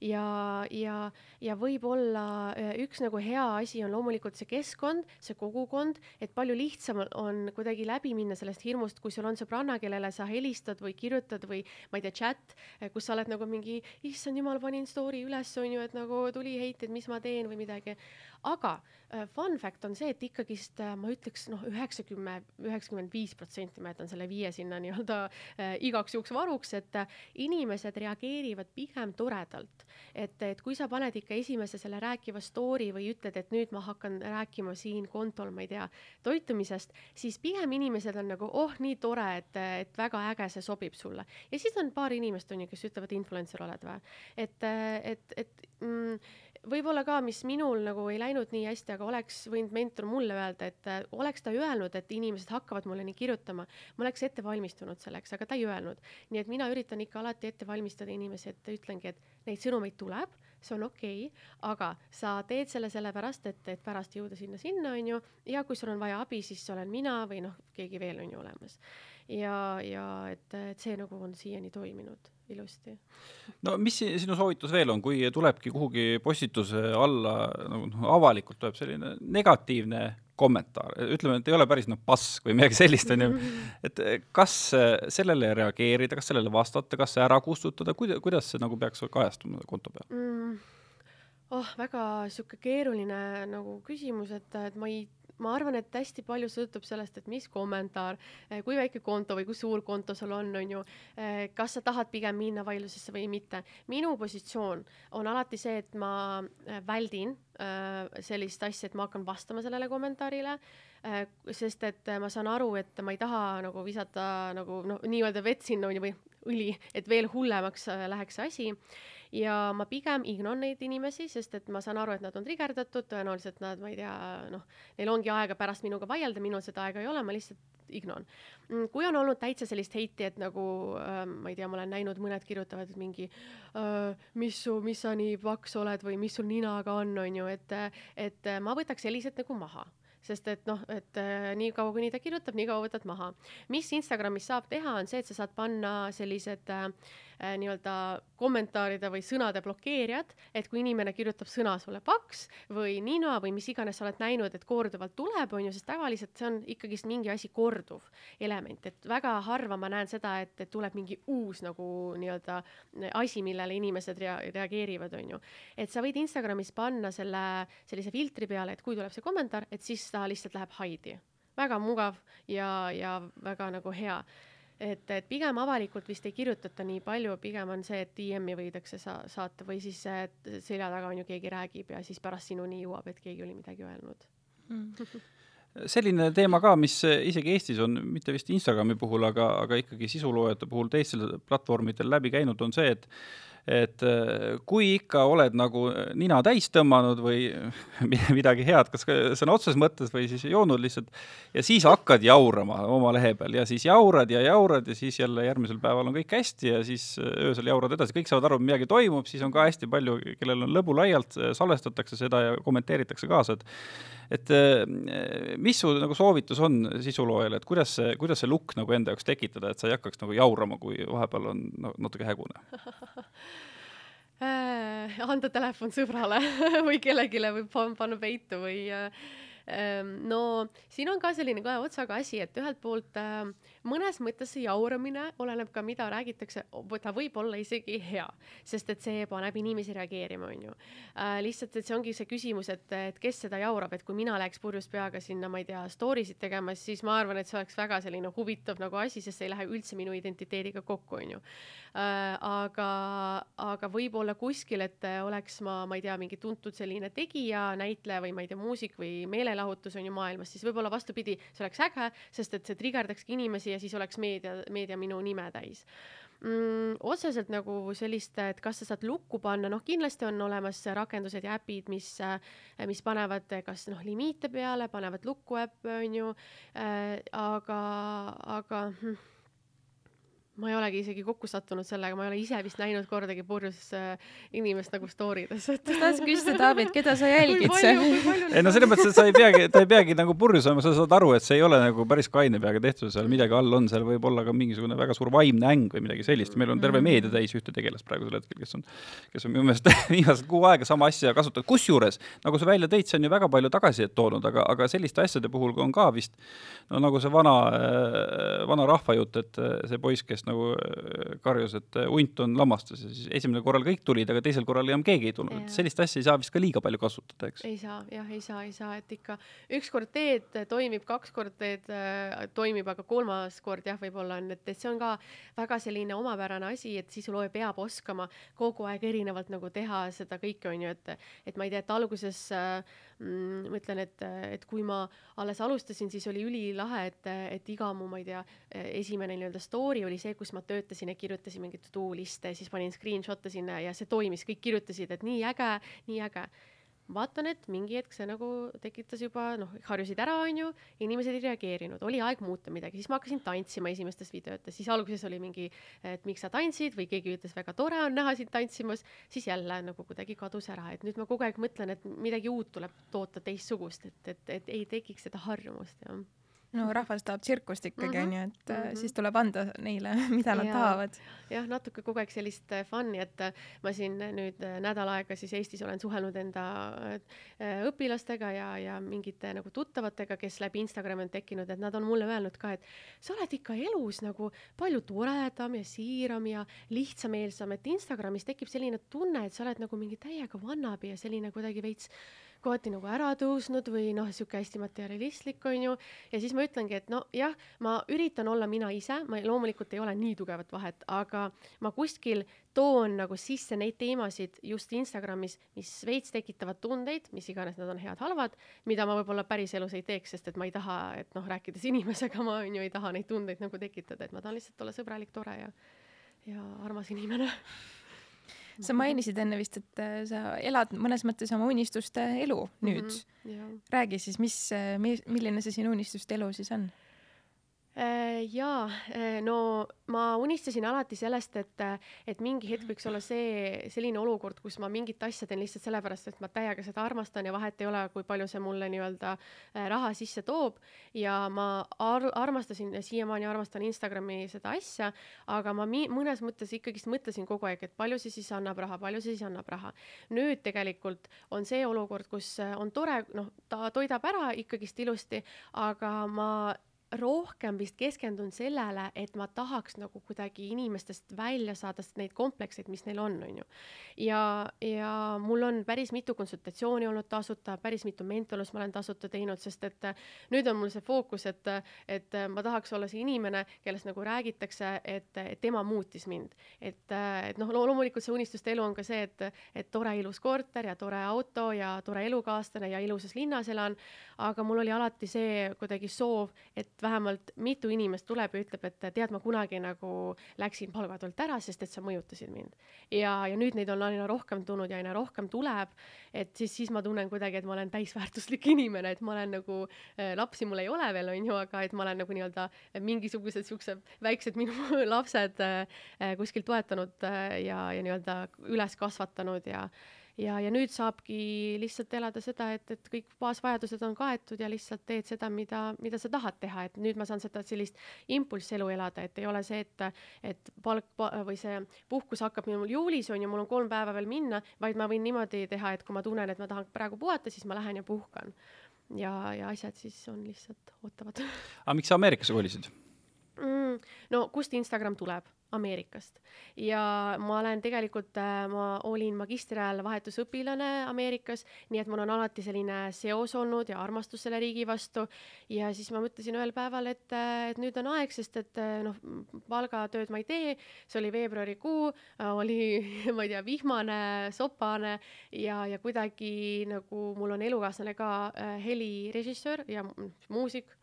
Speaker 3: ja, ja, ja võib-olla äh, üks nagu hea asi on loomulikult see keskkond, see kogukond, et palju lihtsam on- kuidagi läbi minna sellest hirmust, kui sul on sõbranna, kellele sa helistad või kirjutad või ma ei tea, chat, kus sa oled nagu mingi, issand jumal, panin story üles, on ju, et nagu tuli heiteid, mis ma teen või midagi. aga äh, fun fact on see, et ikkagist äh, ma ütleks noh, üheksakümmend, üheksakümmend viis protsenti, ma jätan selle viie sinna nii-öelda äh, igaks juhuks varuks, et äh, inimesed reageerivad pigem toredalt et, et kui sa paned ikka esimese selle rääkiva story või ütled, et nüüd ma hakkan rääkima siin kontol, ma ei tea, toitumisest, siis pigem inimesed on nagu oh, nii tore, et, et väga äge, see sobib sulle. ja siis on paar inimest on ju, kes ütlevad, influencer oled või. et, et, et mm, võib-olla ka, mis minul nagu ei läinud nii hästi, aga oleks võinud mentor mulle öelda, et äh, oleks ta öelnud, et inimesed hakkavad mulle nii kirjutama, ma oleks ette valmistunud selleks, aga ta ei öelnud. nii et mina üritan ikka alati ette valmistada inimesi, et ütlengi, et neid sõnumeid tuleb, see on okei okay,, aga sa teed selle sellepärast, et, et pärast jõuda sinna-sinna, on ju, ja kui sul on vaja abi, siis olen mina või noh, keegi veel on ju olemas. ja, ja et, et see nagu on siiani toiminud ilusti.
Speaker 1: no mis si- sinu soovitus veel on, kui tulebki kuhugi postituse alla nagu noh, avalikult tuleb selline negatiivne kommentaar, ütleme, et ei ole päris noh, pask või midagi sellist, on ju, et eh, kas eh, sellele reageerida, kas sellele vastata, kas see ära kustutada, kuida-, kuidas see nagu peaks kajastuma konto peal?
Speaker 3: mm,? oh, väga sihuke keeruline nagu küsimus, et, et ma ei, ma arvan, et hästi palju sõltub sellest, et mis kommentaar, kui väike konto või kui suur konto sul on, on ju, kas sa tahad pigem minna vaidlusesse või mitte. minu positsioon on alati see, et ma äh, väldin sellist asja, et ma hakkan vastama sellele kommentaarile sest et ma saan aru, et ma ei taha nagu visata nagu noh, nii-öelda vett sinna on ju või õli, et veel hullemaks äh, läheks see asi ja ma pigem ignon neid inimesi, sest et ma saan aru, et nad on trigerdatud, tõenäoliselt nad, ma ei tea, noh, neil ongi aega pärast minuga vaielda, minul seda aega ei ole, ma lihtsalt ignon. kui on olnud täitsa sellist heiti, et nagu äh, ma ei tea, ma olen näinud, mõned kirjutavad mingi äh, mis su, mis sa nii paks oled või mis sul ninaga on, on ju, et, et äh, ma võtaks sellised nagu maha sest et noh, et äh, nii kaua, kuni ta kirjutab, nii kaua võtad maha. mis Instagramis saab teha, on see, et sa saad panna sellised äh, nii-öelda kommentaaride või sõnade blokeerijad, et kui inimene kirjutab sõna sulle paks või nina või mis iganes sa oled näinud, et korduvalt tuleb, on ju, sest tavaliselt see on ikkagist mingi asi korduv element, et väga harva ma näen seda, et, et tuleb mingi uus nagu nii-öelda asi, millele inimesed rea-, reageerivad, on ju. et sa võid Instagramis panna selle sellise filtri peale, et kui tuleb see kommentaar, et siis ta lihtsalt läheb hide'i väga mugav ja, ja väga nagu hea et, et pigem avalikult vist ei kirjutata nii palju, pigem on see, et DM-i võidakse sa saata või siis selja taga on ju keegi räägib ja siis pärast sinuni jõuab, et keegi oli midagi öelnud mm.
Speaker 1: selline teema ka, mis isegi Eestis on, mitte vist Instagrami puhul, aga, aga ikkagi sisuloojate puhul teistel platvormidel läbi käinud, on see, et et äh, kui ikka oled nagu nina täis tõmmanud või midagi head, kas sõna otseses mõttes või siis joonud lihtsalt, ja siis hakkad jaurama oma lehe peal ja siis jaurad ja jaurad ja siis jälle järgmisel päeval on kõik hästi ja siis äh, öösel jaurad edasi, kõik saavad aru, et midagi toimub, siis on ka hästi palju, kellel on lõbu laialt, salvestatakse seda ja kommenteeritakse kaasa, et et äh, mis su nagu soovitus on sisuloojale, et kuidas see, kuidas see lukk nagu enda jaoks tekitada, et sa ei hakkaks nagu jaurama, kui vahepeal on no, natuke hägune?
Speaker 3: äh, anda telefon sõbrale või kellelegi või panna peitu või äh, no siin on ka selline kahe otsaga asi, et ühelt poolt äh, mõnes mõttes see jauramine oleneb ka, mida räägitakse, ta võib olla isegi hea, sest et see paneb inimesi reageerima, onju äh,. lihtsalt, et see ongi see küsimus, et, et kes seda jaurab, et kui mina läheks purjus peaga sinna, ma ei tea, story sid tegema, siis ma arvan, et see oleks väga selline huvitav nagu asi, sest see ei lähe üldse minu identiteediga kokku, onju äh,. aga, aga võib-olla kuskil, et oleks ma, ma ei tea, mingi tuntud selline tegija, näitleja või ma ei tea, muusik või meeleolu meelelahutus on ju maailmas, siis võib-olla vastupidi, see oleks äge, sest et see trigerdakski inimesi ja siis oleks meedia, meedia minu nime täis mm,. otseselt nagu sellist, et kas sa saad lukku panna, noh, kindlasti on olemas rakendused ja äpid, mis, mis panevad kas noh, limiite peale, panevad lukku äppe, on ju äh,, aga, aga hm ma ei olegi isegi kokku sattunud sellega, ma ei ole ise vist näinud kordagi purjus äh, inimest nagu story des, et.
Speaker 2: ma tahtsin küsida, David, keda sa jälgid seal?
Speaker 1: ei no selles mõttes, et sa ei peagi, ta ei peagi nagu purjus olema, sa saad aru, et see ei ole nagu päris kaine peaga tehtud, seal midagi all on, seal võib olla ka mingisugune väga suur vaimne äng või midagi sellist, meil on terve mm. meedia täis ühte tegelast praegusel hetkel, kes on, kes on minu meelest viimased kuu aega sama asja kasutanud, kusjuures nagu sa välja tõid, see on ju väga palju tagasisidet toonud, aga, aga selliste asjade puhul on ka vist no nagu see vana, vana rahvajutt, et see poiss, kes nagu äh, karjus, et äh, hunt on lammastas ja siis esimesel korral kõik tulid, aga teisel korral enam keegi ei tulnud, et sellist asja ei saa vist ka liiga palju kasutada, eks?
Speaker 3: ei saa, jah, ei saa, ei saa, et ikka ükskord teed, toimib, kaks korda teed, äh, toimib, aga kolmas kord jah, võib-olla on, et, et see on ka väga selline omapärane asi, et sisulooja peab oskama kogu aeg erinevalt nagu teha seda kõike, on ju, et, et ma ei tea, et alguses äh, mm, ma ütlen, et, et kui ma alles alustasin, siis oli ülilahe, et, et iga mu, ma ei tea, esimene nii-öelda story oli see, kus ma töötasin ja kirjutasin mingeid to-do liste, siis panin screenshot'e sinna ja see toimis, kõik kirjutasid, et nii äge, nii äge vaatan, et mingi hetk see nagu tekitas juba noh, harjusid ära, onju, inimesed ei reageerinud, oli aeg muuta midagi, siis ma hakkasin tantsima esimestes videotes, siis alguses oli mingi, et miks sa tantsid või keegi ütles, väga tore on näha sind tantsimas, siis jälle nagu kuidagi kadus ära, et nüüd ma kogu aeg mõtlen, et midagi uut tuleb toota teistsugust, et, et, et ei tekiks seda harjumust, jah
Speaker 2: no rahvas tahab tsirkust ikkagi onju mm -hmm., et mm -hmm. siis tuleb anda neile, mida nad ja, tahavad.
Speaker 3: jah, natuke kogu aeg sellist äh, fun'i, et äh, ma siin nüüd nädal aega siis Eestis olen suhelnud enda õpilastega ja, ja mingite nagu tuttavatega, kes läbi Instagrami on tekkinud, et nad on mulle öelnud ka, et sa oled ikka elus nagu palju toredam ja siiram ja lihtsameelsam, et Instagramis tekib selline tunne, et sa oled nagu mingi täiega vannabi ja selline kuidagi veits kohati nagu ära tõusnud või noh, sihuke hästi materialistlik, onju. ja siis ma ütlengi, et nojah, ma üritan olla mina ise, ma loomulikult ei ole nii tugevat vahet, aga ma kuskil toon nagu sisse neid teemasid just Instagramis, mis veits tekitavad tundeid, mis iganes nad on head-halvad, mida ma võib-olla päriselus ei teeks, sest et ma ei taha, et noh, rääkides inimesega ma on ju ei taha neid tundeid nagu tekitada, et ma tahan lihtsalt olla sõbralik, tore ja, ja armas inimene
Speaker 2: sa mainisid enne vist, et äh, sa elad mõnes mõttes oma unistuste elu nüüd mm. -hmm, räägi siis, mis, äh, milline see sinu unistuste elu siis on?
Speaker 3: Äh, jaa, äh, no ma unistasin alati sellest, et, et mingi hetk võiks olla see, selline olukord, kus ma mingit asja teen lihtsalt sellepärast, et ma täiega seda armastan ja vahet ei ole, kui palju see mulle nii-öelda äh, raha sisse toob. ja ma ar armastasin ja siiamaani armastan Instagrami seda asja, aga ma mõnes mõttes ikkagist mõtlesin kogu aeg, et palju see siis annab raha, palju see siis annab raha. nüüd tegelikult on see olukord, kus on tore, noh, ta toidab ära ikkagist ilusti, aga ma rohkem vist keskendun sellele, et ma tahaks nagu kuidagi inimestest välja saada neid komplekseid, mis neil on, on ju. ja, ja mul on päris mitu konsultatsiooni olnud tasuta, päris mitu mentorlust ma olen tasuta teinud, sest et nüüd on mul see fookus, et, et ma tahaks olla see inimene, kellest nagu räägitakse, et, et tema muutis mind. et, et noh, loomulikult see unistuste elu on ka see, et, et tore ilus korter ja tore auto ja tore elukaaslane ja ilusas linnas elan, aga mul oli alati see kuidagi soov, et vähemalt mitu inimest tuleb ja ütleb, et tead, ma kunagi nagu läksin palgatolt ära, sest et sa mõjutasid mind. ja, ja nüüd neid on aina rohkem tulnud ja aina rohkem tuleb, et siis, siis ma tunnen kuidagi, et ma olen täisväärtuslik inimene, et ma olen nagu äh,, lapsi mul ei ole veel, on ju, aga et ma olen nagu nii-öelda mingisugused siuksed väiksed minu lapsed äh, kuskil toetanud äh, ja, ja nii-öelda üles kasvatanud ja ja, ja nüüd saabki lihtsalt elada seda, et, et kõik baasvajadused on kaetud ja lihtsalt teed seda, mida, mida sa tahad teha, et nüüd ma saan seda sellist impulsselu elada, et ei ole see, et, et palk või see puhkus hakkab minul juulis on ju, mul on kolm päeva veel minna, vaid ma võin niimoodi teha, et kui ma tunnen, et ma tahan praegu puhata, siis ma lähen ja puhkan. ja, ja asjad siis on lihtsalt ootavad.
Speaker 1: aga miks sa Ameerikasse kolisid
Speaker 3: mm,? no kust Instagram tuleb? Ameerikast. Ja ma olen tegelikult, äh, ma olin magistri ajal vahetusõpilane Ameerikas, nii et mul on alati selline seos olnud ja armastus selle riigi vastu. ja siis ma mõtlesin ühel päeval, et, äh, et nüüd on aeg, sest et äh, noh, palgatööd ma ei tee, see oli veebruarikuu, oli, ma ei tea, vihmane, sopane ja, ja kuidagi nagu mul on elukaaslane ka helirežissöör ja muusik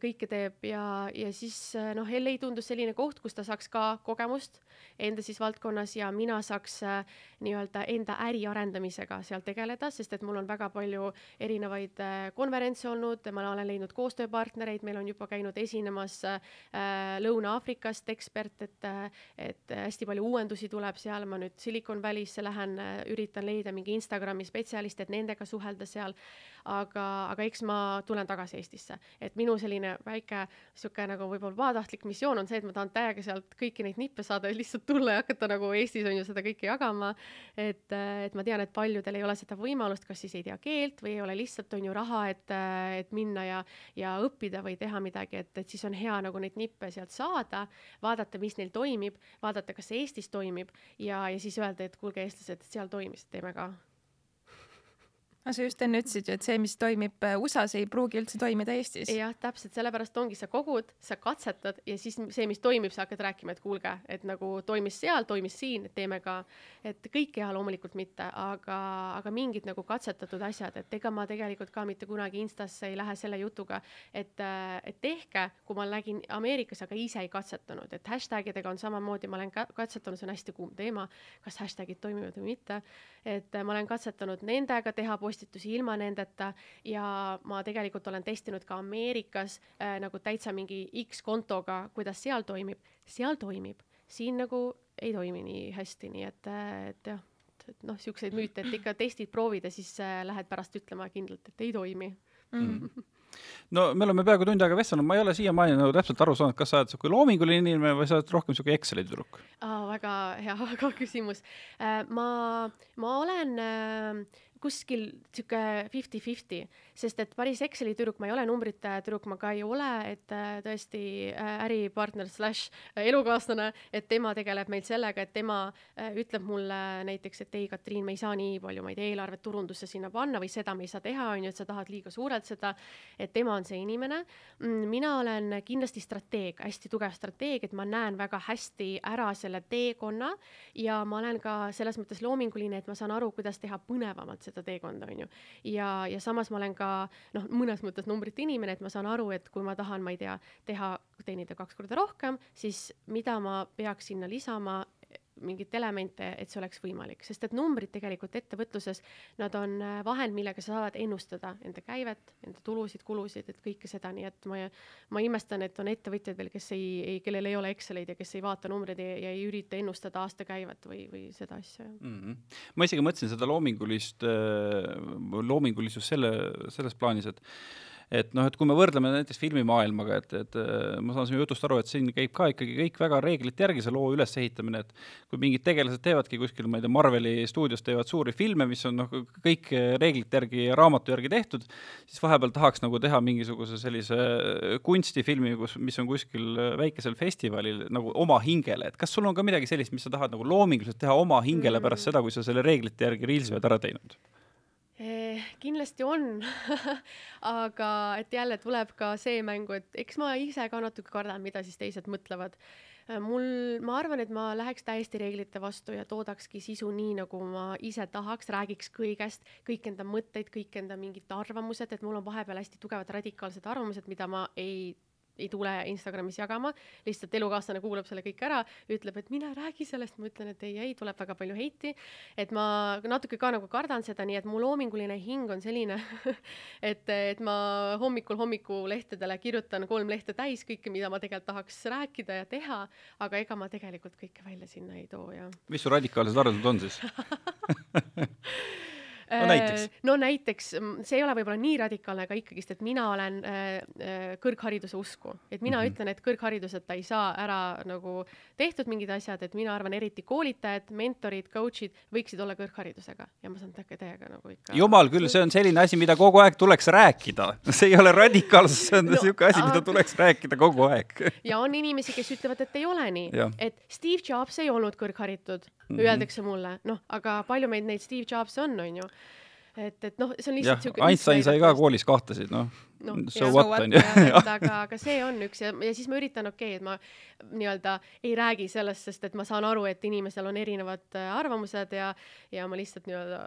Speaker 3: kõike teeb ja, ja siis äh, noh, LA tundus selline koht, kus ta saaks ka kogemust enda siis valdkonnas ja mina saaks äh, nii-öelda enda äri arendamisega seal tegeleda, sest et mul on väga palju erinevaid konverentse olnud, ma olen leidnud koostööpartnereid, meil on juba käinud esinemas Lõuna-Aafrikast ekspert, et, et hästi palju uuendusi tuleb seal, ma nüüd Silicon Valley'sse lähen, üritan leida mingi Instagrami spetsialiste, et nendega suhelda seal aga, aga eks ma tulen tagasi Eestisse, et minu selline väike sihuke nagu võib-olla pahatahtlik missioon on see, et ma tahan täiega sealt kõiki neid nippe saada ja lihtsalt tulla ja hakata nagu Eestis on ju seda kõike jagama. et, et ma tean, et paljudel ei ole seda võimalust, kas siis ei tea keelt või ei ole lihtsalt on ju raha, et, et minna ja, ja õppida või teha midagi, et, et siis on hea nagu neid nippe sealt saada, vaadata, mis neil toimib, vaadata, kas see Eestis toimib ja, ja siis öelda, et kuulge, eestlased, seal toimis, teeme ka
Speaker 2: aga sa just enne ütlesid ju, et see, mis toimib äh, USA-s, ei pruugi üldse toimida Eestis.
Speaker 3: jah, täpselt, sellepärast ongi, sa kogud, sa katsetad ja siis see, mis toimib, sa hakkad rääkima, et kuulge, et nagu toimis seal, toimis siin, teeme ka, et kõike teha loomulikult mitte, aga, aga mingid nagu katsetatud asjad, et ega ma tegelikult ka mitte kunagi Instasse ei lähe selle jutuga, et, äh, et tehke, kui ma nägin Ameerikas, aga ise ei katsetanud, et hashtag idega on samamoodi, ma olen ka katsetanud, see on hästi kuum teema, kas hashtag'id toimivad või mitte, et ma olen katsetanud nendega teha postitusi ilma nendeta ja ma tegelikult olen testinud ka Ameerikas äh, nagu täitsa mingi X kontoga, kuidas seal toimib, seal toimib, siin nagu ei toimi nii hästi, nii et, äh, et jah, et noh, siukseid müüte, et ikka testid, proovid ja siis äh, lähed pärast ütlema kindlalt, et ei toimi mm. -hmm
Speaker 1: no me oleme peaaegu tund aega vestelnud, ma ei ole siiamaani nagu täpselt aru saanud, kas sa oled niisugune loominguline inimene või sa oled rohkem niisugune Exceli tüdruk
Speaker 3: ah,? väga hea, väga küsimus. ma, ma olen kuskil sihuke fifty-fifty, sest et päris Exceli tüdruk ma ei ole, numbrite tüdruk ma ka ei ole, et äh, tõesti äh, äripartner slaš äh, elukaaslane, et tema tegeleb meil sellega, et tema ütleb mulle näiteks, et ei, Katriin, me ei saa nii palju, ma ei tea, eelarvet turundusse sinna panna või seda me ei saa teha, on ju, et sa tahad liiga suurelt seda. et tema on see inimene. Mm, mina olen kindlasti strateeg, hästi tugev strateeg, et ma näen väga hästi ära selle teekonna ja ma olen ka selles mõttes loominguline, et ma saan aru, kuidas teha põnevamalt seda seda teekonda, on ju. ja, ja samas ma olen ka noh, mõnes mõttes numbrite inimene, et ma saan aru, et kui ma tahan, ma ei tea, teha, teenida kaks korda rohkem, siis mida ma peaks sinna lisama, mingeid elemente, et see oleks võimalik, sest et numbrid tegelikult ettevõtluses, nad on äh, vahend, millega sa saad ennustada enda käivet, enda tulusid, kulusid, et kõike seda, nii et ma, ma imestan, et on ettevõtjaid veel, kes ei, ei, kellel ei ole Exceleid ja kes ei vaata numbreid ja, ja ei ürita ennustada aastakäivet või, või seda asja
Speaker 1: mm. -hmm. ma isegi mõtlesin seda loomingulist, äh, loomingulisust selle, selles plaanis, et et noh, et kui me võrdleme näiteks filmimaailmaga, et, et äh, ma saan sinu jutust aru, et siin käib ka ikkagi kõik väga reeglite järgi, see loo ülesehitamine, et kui mingid tegelased teevadki kuskil, ma ei tea, Marveli stuudios teevad suuri filme, mis on noh, kõik reeglite järgi ja raamatu järgi tehtud, siis vahepeal tahaks nagu teha mingisuguse sellise kunstifilmi, kus, mis on kuskil väikesel festivalil nagu oma hingele, et kas sul on ka midagi sellist, mis sa tahad nagu loominguliselt teha oma hingele
Speaker 3: Mm.
Speaker 1: pärast seda, kui sa selle reeglite järgi Reelsi oled ära teinud?
Speaker 3: Kindlasti on aga et jälle tuleb ka see mängu, et eks ma ise ka natuke kardan, mida siis teised mõtlevad. Mul, ma arvan, et ma läheks täiesti reeglite vastu ja toodakski sisu nii, nagu ma ise tahaks, räägiks kõigest, kõik enda mõtteid, kõik enda mingid arvamused, et mul on vahepeal hästi tugevad radikaalsed arvamused, mida ma ei ei tule Instagramis jagama, lihtsalt elukaaslane kuulab selle kõik ära, ütleb, et mine räägi sellest, ma ütlen, et ei, ei, tuleb väga palju heiti. et ma natuke ka nagu kardan seda, nii et mu loominguline hing on selline et, et ma hommikul hommikulehtedele kirjutan kolm lehte täis kõike, mida ma tegelikult tahaks rääkida ja teha, aga ega ma tegelikult kõike välja sinna ei too ja
Speaker 1: mis su radikaalsed arvamused on siis? No näiteks.
Speaker 3: Äh, no näiteks, mm, see ei ole võib-olla nii radikaalne, aga ikkagist, et mina olen äh, äh, kõrghariduse usku, et mina mm. -hmm. ütlen, et kõrghariduseta ei saa ära nagu tehtud mingid asjad, et mina arvan, eriti koolitajad, mentorid, coach'id võiksid olla kõrgharidusega ja ma saan täiega nagu ikka.
Speaker 1: jumal küll, see on selline asi, mida kogu aeg tuleks rääkida. see ei ole radikaalsus, see on
Speaker 3: No,
Speaker 1: niisugune asi, mida tuleks rääkida kogu aeg.
Speaker 3: ja on inimesi, kes ütlevad, et ei ole nii et Steve Jobs ei olnud kõrgharitud mm. -hmm. öeldakse mulle, noh, aga palju meid neid Steve Jobs'e on, on ju. et, et noh, see on lihtsalt siuke.
Speaker 1: Einstein sai ka koolis kahtesid, noh so
Speaker 3: ja-
Speaker 1: what
Speaker 2: so what,
Speaker 1: on ju.
Speaker 3: et aga, aga see on üks ja, ja siis ma üritan, okei okay,, et ma nii-öelda ei räägi sellest, sest et ma saan aru, et inimesel on erinevad äh, arvamused ja, ja ma lihtsalt nii-öelda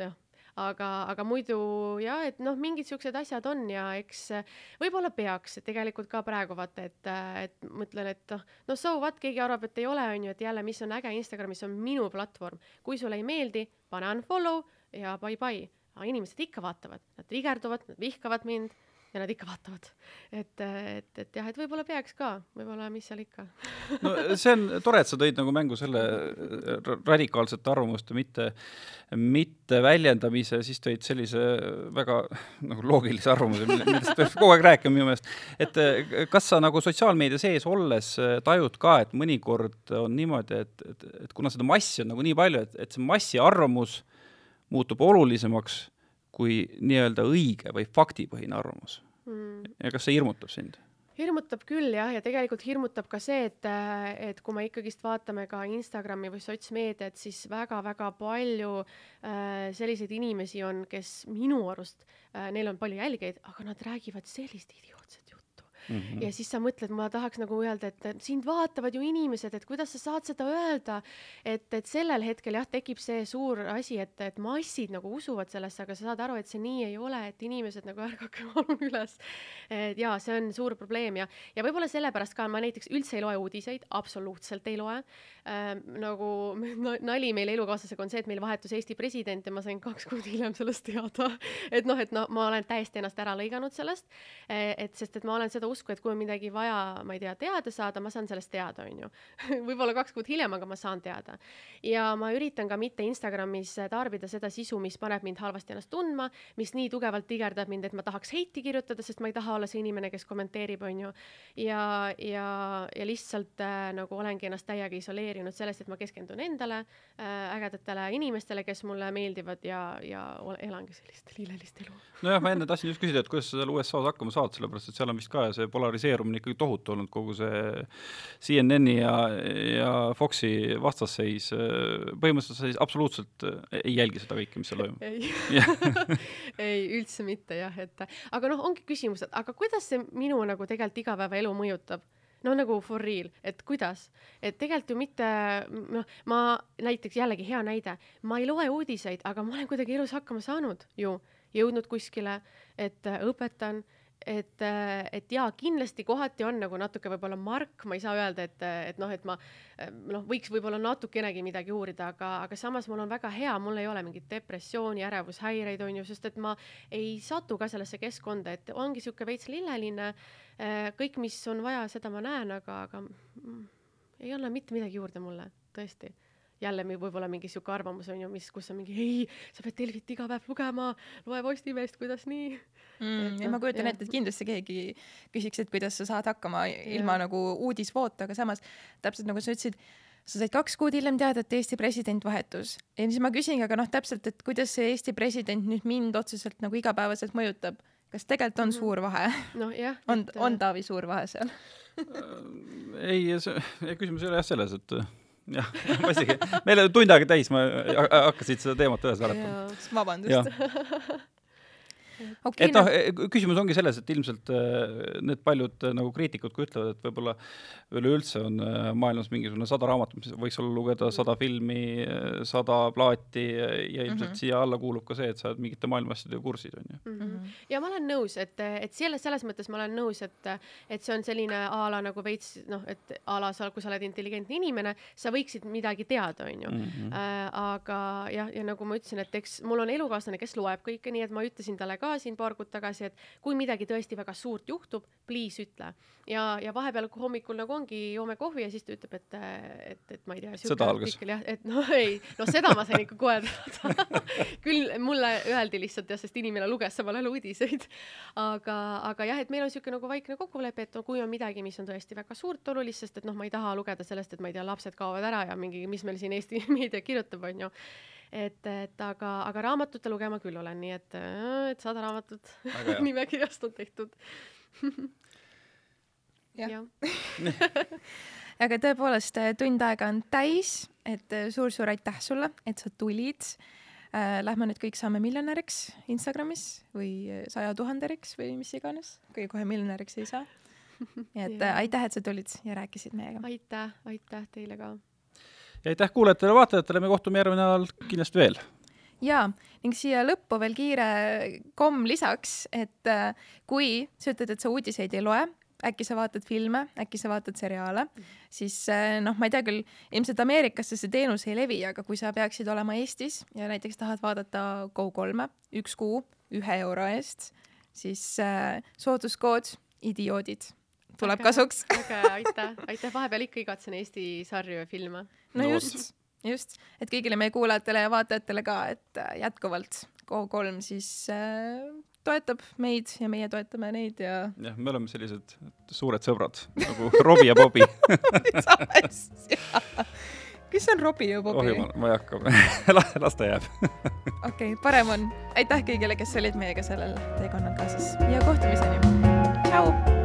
Speaker 3: jah, aga, aga muidu jah, et noh, mingid siuksed asjad on ja eks äh, võib-olla peaks tegelikult ka praegu vaata, et, äh, et mõtlen, et noh, no so what, keegi arvab, et ei ole, on ju, et jälle, mis on äge Instagramis, on minu platvorm. kui sulle ei meeldi, pane unfollow ja bye-bye. aga inimesed ikka vaatavad, nad trigerduvad, nad vihkavad mind ja nad ikka vaatavad. et, et, et jah, et võib-olla peaks ka, võib-olla, mis seal ikka.
Speaker 1: no see on tore, et sa tõid nagu mängu selle ra- radikaalsete arvamuste mitte, mitte väljendamise, siis tõid sellise väga nagu loogilise arvamuse, millest peaks kogu aeg rääkima minu meelest. et eh, kas sa nagu sotsiaalmeedia sees olles eh, tajud ka, et mõnikord on niimoodi, et, et, et kuna seda massi on nagu nii palju, et, et see massi arvamus muutub olulisemaks kui nii-öelda õige või faktipõhine arvamus
Speaker 3: mm.
Speaker 1: ja kas see hirmutab sind?
Speaker 3: hirmutab küll jah, ja tegelikult hirmutab ka see, et, et kui me ikkagist vaatame ka Instagrami või sotsmeediat, siis väga-väga palju äh, selliseid inimesi on, kes minu arust äh,, neil on palju jälgijaid, aga nad räägivad sellist idiootset.
Speaker 1: Mm -hmm.
Speaker 3: ja siis sa mõtled, ma tahaks nagu öelda, et sind vaatavad ju inimesed, et kuidas sa saad seda öelda, et, et sellel hetkel jah, tekib see suur asi, et, et massid nagu usuvad sellesse, aga sa saad aru, et see nii ei ole, et inimesed nagu ärgake palun üles. jaa, see on suur probleem ja, ja võib-olla sellepärast ka ma näiteks üldse ei loe uudiseid, absoluutselt ei loe ähm,. nagu nali meil elukaaslasega on see, et meil vahetus Eesti president ja ma sain kaks kuud hiljem sellest teada. et noh, et no ma olen täiesti ennast ära lõiganud sellest, et sest, et ma olen seda usku, et kui on midagi vaja, ma ei tea, teada saada, ma saan sellest teada, onju. võib-olla kaks kuud hiljem, aga ma saan teada. ja ma üritan ka mitte Instagramis tarbida seda sisu, mis paneb mind halvasti ennast tundma, mis nii tugevalt tigerdab mind, et ma tahaks heiti kirjutada, sest ma ei taha olla see inimene, kes kommenteerib, onju. ja, ja, ja lihtsalt äh, nagu olengi ennast täiega isoleerinud sellest, et ma keskendun endale äh,, ägedatele inimestele, kes mulle meeldivad ja, ja elangi sellist lillelist elu.
Speaker 1: nojah, ma enne tahtsin just küsida, et kuidas sa seal USA-s hakkama saad, sellepärast et seal on vist ka see polariseerumine ikkagi tohutu olnud, kogu see CNN-i ja, ja Foxi vastasseis, põhimõtteliselt sa ei- absoluutselt ei jälgi seda kõike, mis seal toimub.
Speaker 3: ei ei, üldse mitte jah, et aga noh, ongi küsimus, et aga kuidas see minu nagu tegelikult igapäevaelu mõjutab? no nagu for real, et kuidas, et tegelikult ju mitte noh, ma näiteks jällegi hea näide, ma ei loe uudiseid, aga ma olen kuidagi elus hakkama saanud ju, jõudnud kuskile, et äh, õpetan et, et jaa, kindlasti kohati on nagu natuke võib-olla mark, ma ei saa öelda, et, et noh, et ma noh, võiks võib-olla natukenegi midagi uurida, aga, aga samas mul on väga hea, mul ei ole mingit depressiooni, ärevushäireid, on ju, sest et ma ei satu ka sellesse keskkonda, et ongi niisugune veits lilleline. kõik, mis on vaja, seda ma näen, aga, aga mm, ei anna mitte midagi juurde mulle, tõesti jälle mi- võib-olla mingi sihuke arvamus on ju, mis, kus on mingi ei, sa pead Delfit iga päev lugema, loe Postimeest, kuidas nii
Speaker 2: mm, ja ma
Speaker 3: noh,
Speaker 2: kujutan ette, et kindlasti keegi küsiks, et kuidas sa saad hakkama ilma nagu uudisvoota, aga samas täpselt nagu sa ütlesid, sa said kaks kuud hiljem teada, et Eesti president vahetus ja siis ma küsingi, aga noh, täpselt, et kuidas see Eesti president nüüd mind otseselt nagu igapäevaselt mõjutab, kas tegelikult on
Speaker 3: Mhm.
Speaker 2: suur vahe
Speaker 3: noh, jah.
Speaker 2: on, on Taavi suur vahe seal?
Speaker 1: ei, see, küsimus ei ole jah selles, et äh, jah, ma isegi, meil on tund aega täis, ma hakkasin seda teemat üles
Speaker 3: jaa.
Speaker 2: vabandust. okei
Speaker 1: et noh, küsimus ongi selles, et ilmselt äh, need paljud äh, nagu kriitikud ka ütlevad, et võib-olla üleüldse on maailmas mingisugune sada raamatut, mis võiks olla lugeda sada filmi, sada plaati ja ilmselt mm. -hmm. siia alla kuulub ka see, et sa oled mingite maailma asjadega kursis, on ju.
Speaker 3: Mm -hmm. ja ma olen nõus, et, et selles, selles mõttes ma olen nõus, et, et see on selline a la nagu veits noh, et a la sa, kui sa oled intelligentne inimene, sa võiksid midagi teada, onju.
Speaker 1: Mhm.
Speaker 3: Äh, aga jah, ja nagu ma ütlesin, et eks mul on elukaaslane, kes loeb kõike, nii et ma ütlesin talle ka siin paar kuud tagasi, et kui midagi tõesti väga suurt juhtub, please ütle. ja, ja vahepeal kui hommikul nagu ongi, joome kohvi ja siis ta ütleb, et, et, et ma ei tea.
Speaker 1: Sõda algas.
Speaker 3: jah, et noh, ei, no seda ma sain ikka kohe teada. küll mulle öeldi lihtsalt jah, sest inimene luges samal ajal uudiseid. aga, aga jah, et meil on siuke nagu vaikne kokkulepe, et no kui on midagi, mis on tõesti väga suurt olulist, sest et noh, ma ei taha lugeda sellest, et ma ei tea, lapsed kaovad ära ja mingi, mis meil siin Eesti meedia kirjutab, onju et, et aga, aga raamatute lugema küll olen, nii et, et sada raamatut nimekirjast on tehtud.
Speaker 2: Jah. aga tõepoolest äh, tund aega on täis, et äh, suur-suur aitäh sulle, et sa tulid. Lähme nüüd kõik saame miljonäriks Instagramis või saja tuhanderiks või mis iganes, kui kohe miljonäriks ei saa. nii et äh, aitäh, et sa tulid ja rääkisid meiega.
Speaker 3: aitäh, aitäh teile ka.
Speaker 1: Ja aitäh kuulajatele-vaatajatele, me kohtume järgmine nädal kindlasti veel.
Speaker 2: ja ning siia lõppu veel kiire komm lisaks, et äh, kui sa ütled, et sa uudiseid ei loe, äkki sa vaatad filme, äkki sa vaatad seriaale, siis äh, noh, ma ei tea küll, ilmselt Ameerikasse see teenus ei levi, aga kui sa peaksid olema Eestis ja näiteks tahad vaadata Go3-e üks kuu ühe euro eest, siis äh, sooduskood idioodid tuleb
Speaker 3: Väga hea.
Speaker 2: kasuks.
Speaker 3: äge, aitäh, aitäh, vahepeal ikka igatsen Eesti sarju ja filme.
Speaker 2: no just, just, et kõigile meie kuulajatele ja vaatajatele ka, et äh, jätkuvalt Go3 siis äh, toetab meid ja meie toetame neid ja
Speaker 1: jah, me oleme sellised suured sõbrad nagu Robbie ja Bobby.
Speaker 2: kes on Robbie ja
Speaker 1: oh
Speaker 2: Bobby?
Speaker 1: jumal, ma ei hakka, las ta jääb.
Speaker 2: okei parem on. aitäh kõigile, kes olid meiega sellel teekonnal kaasas ja kohtumiseni. tšau.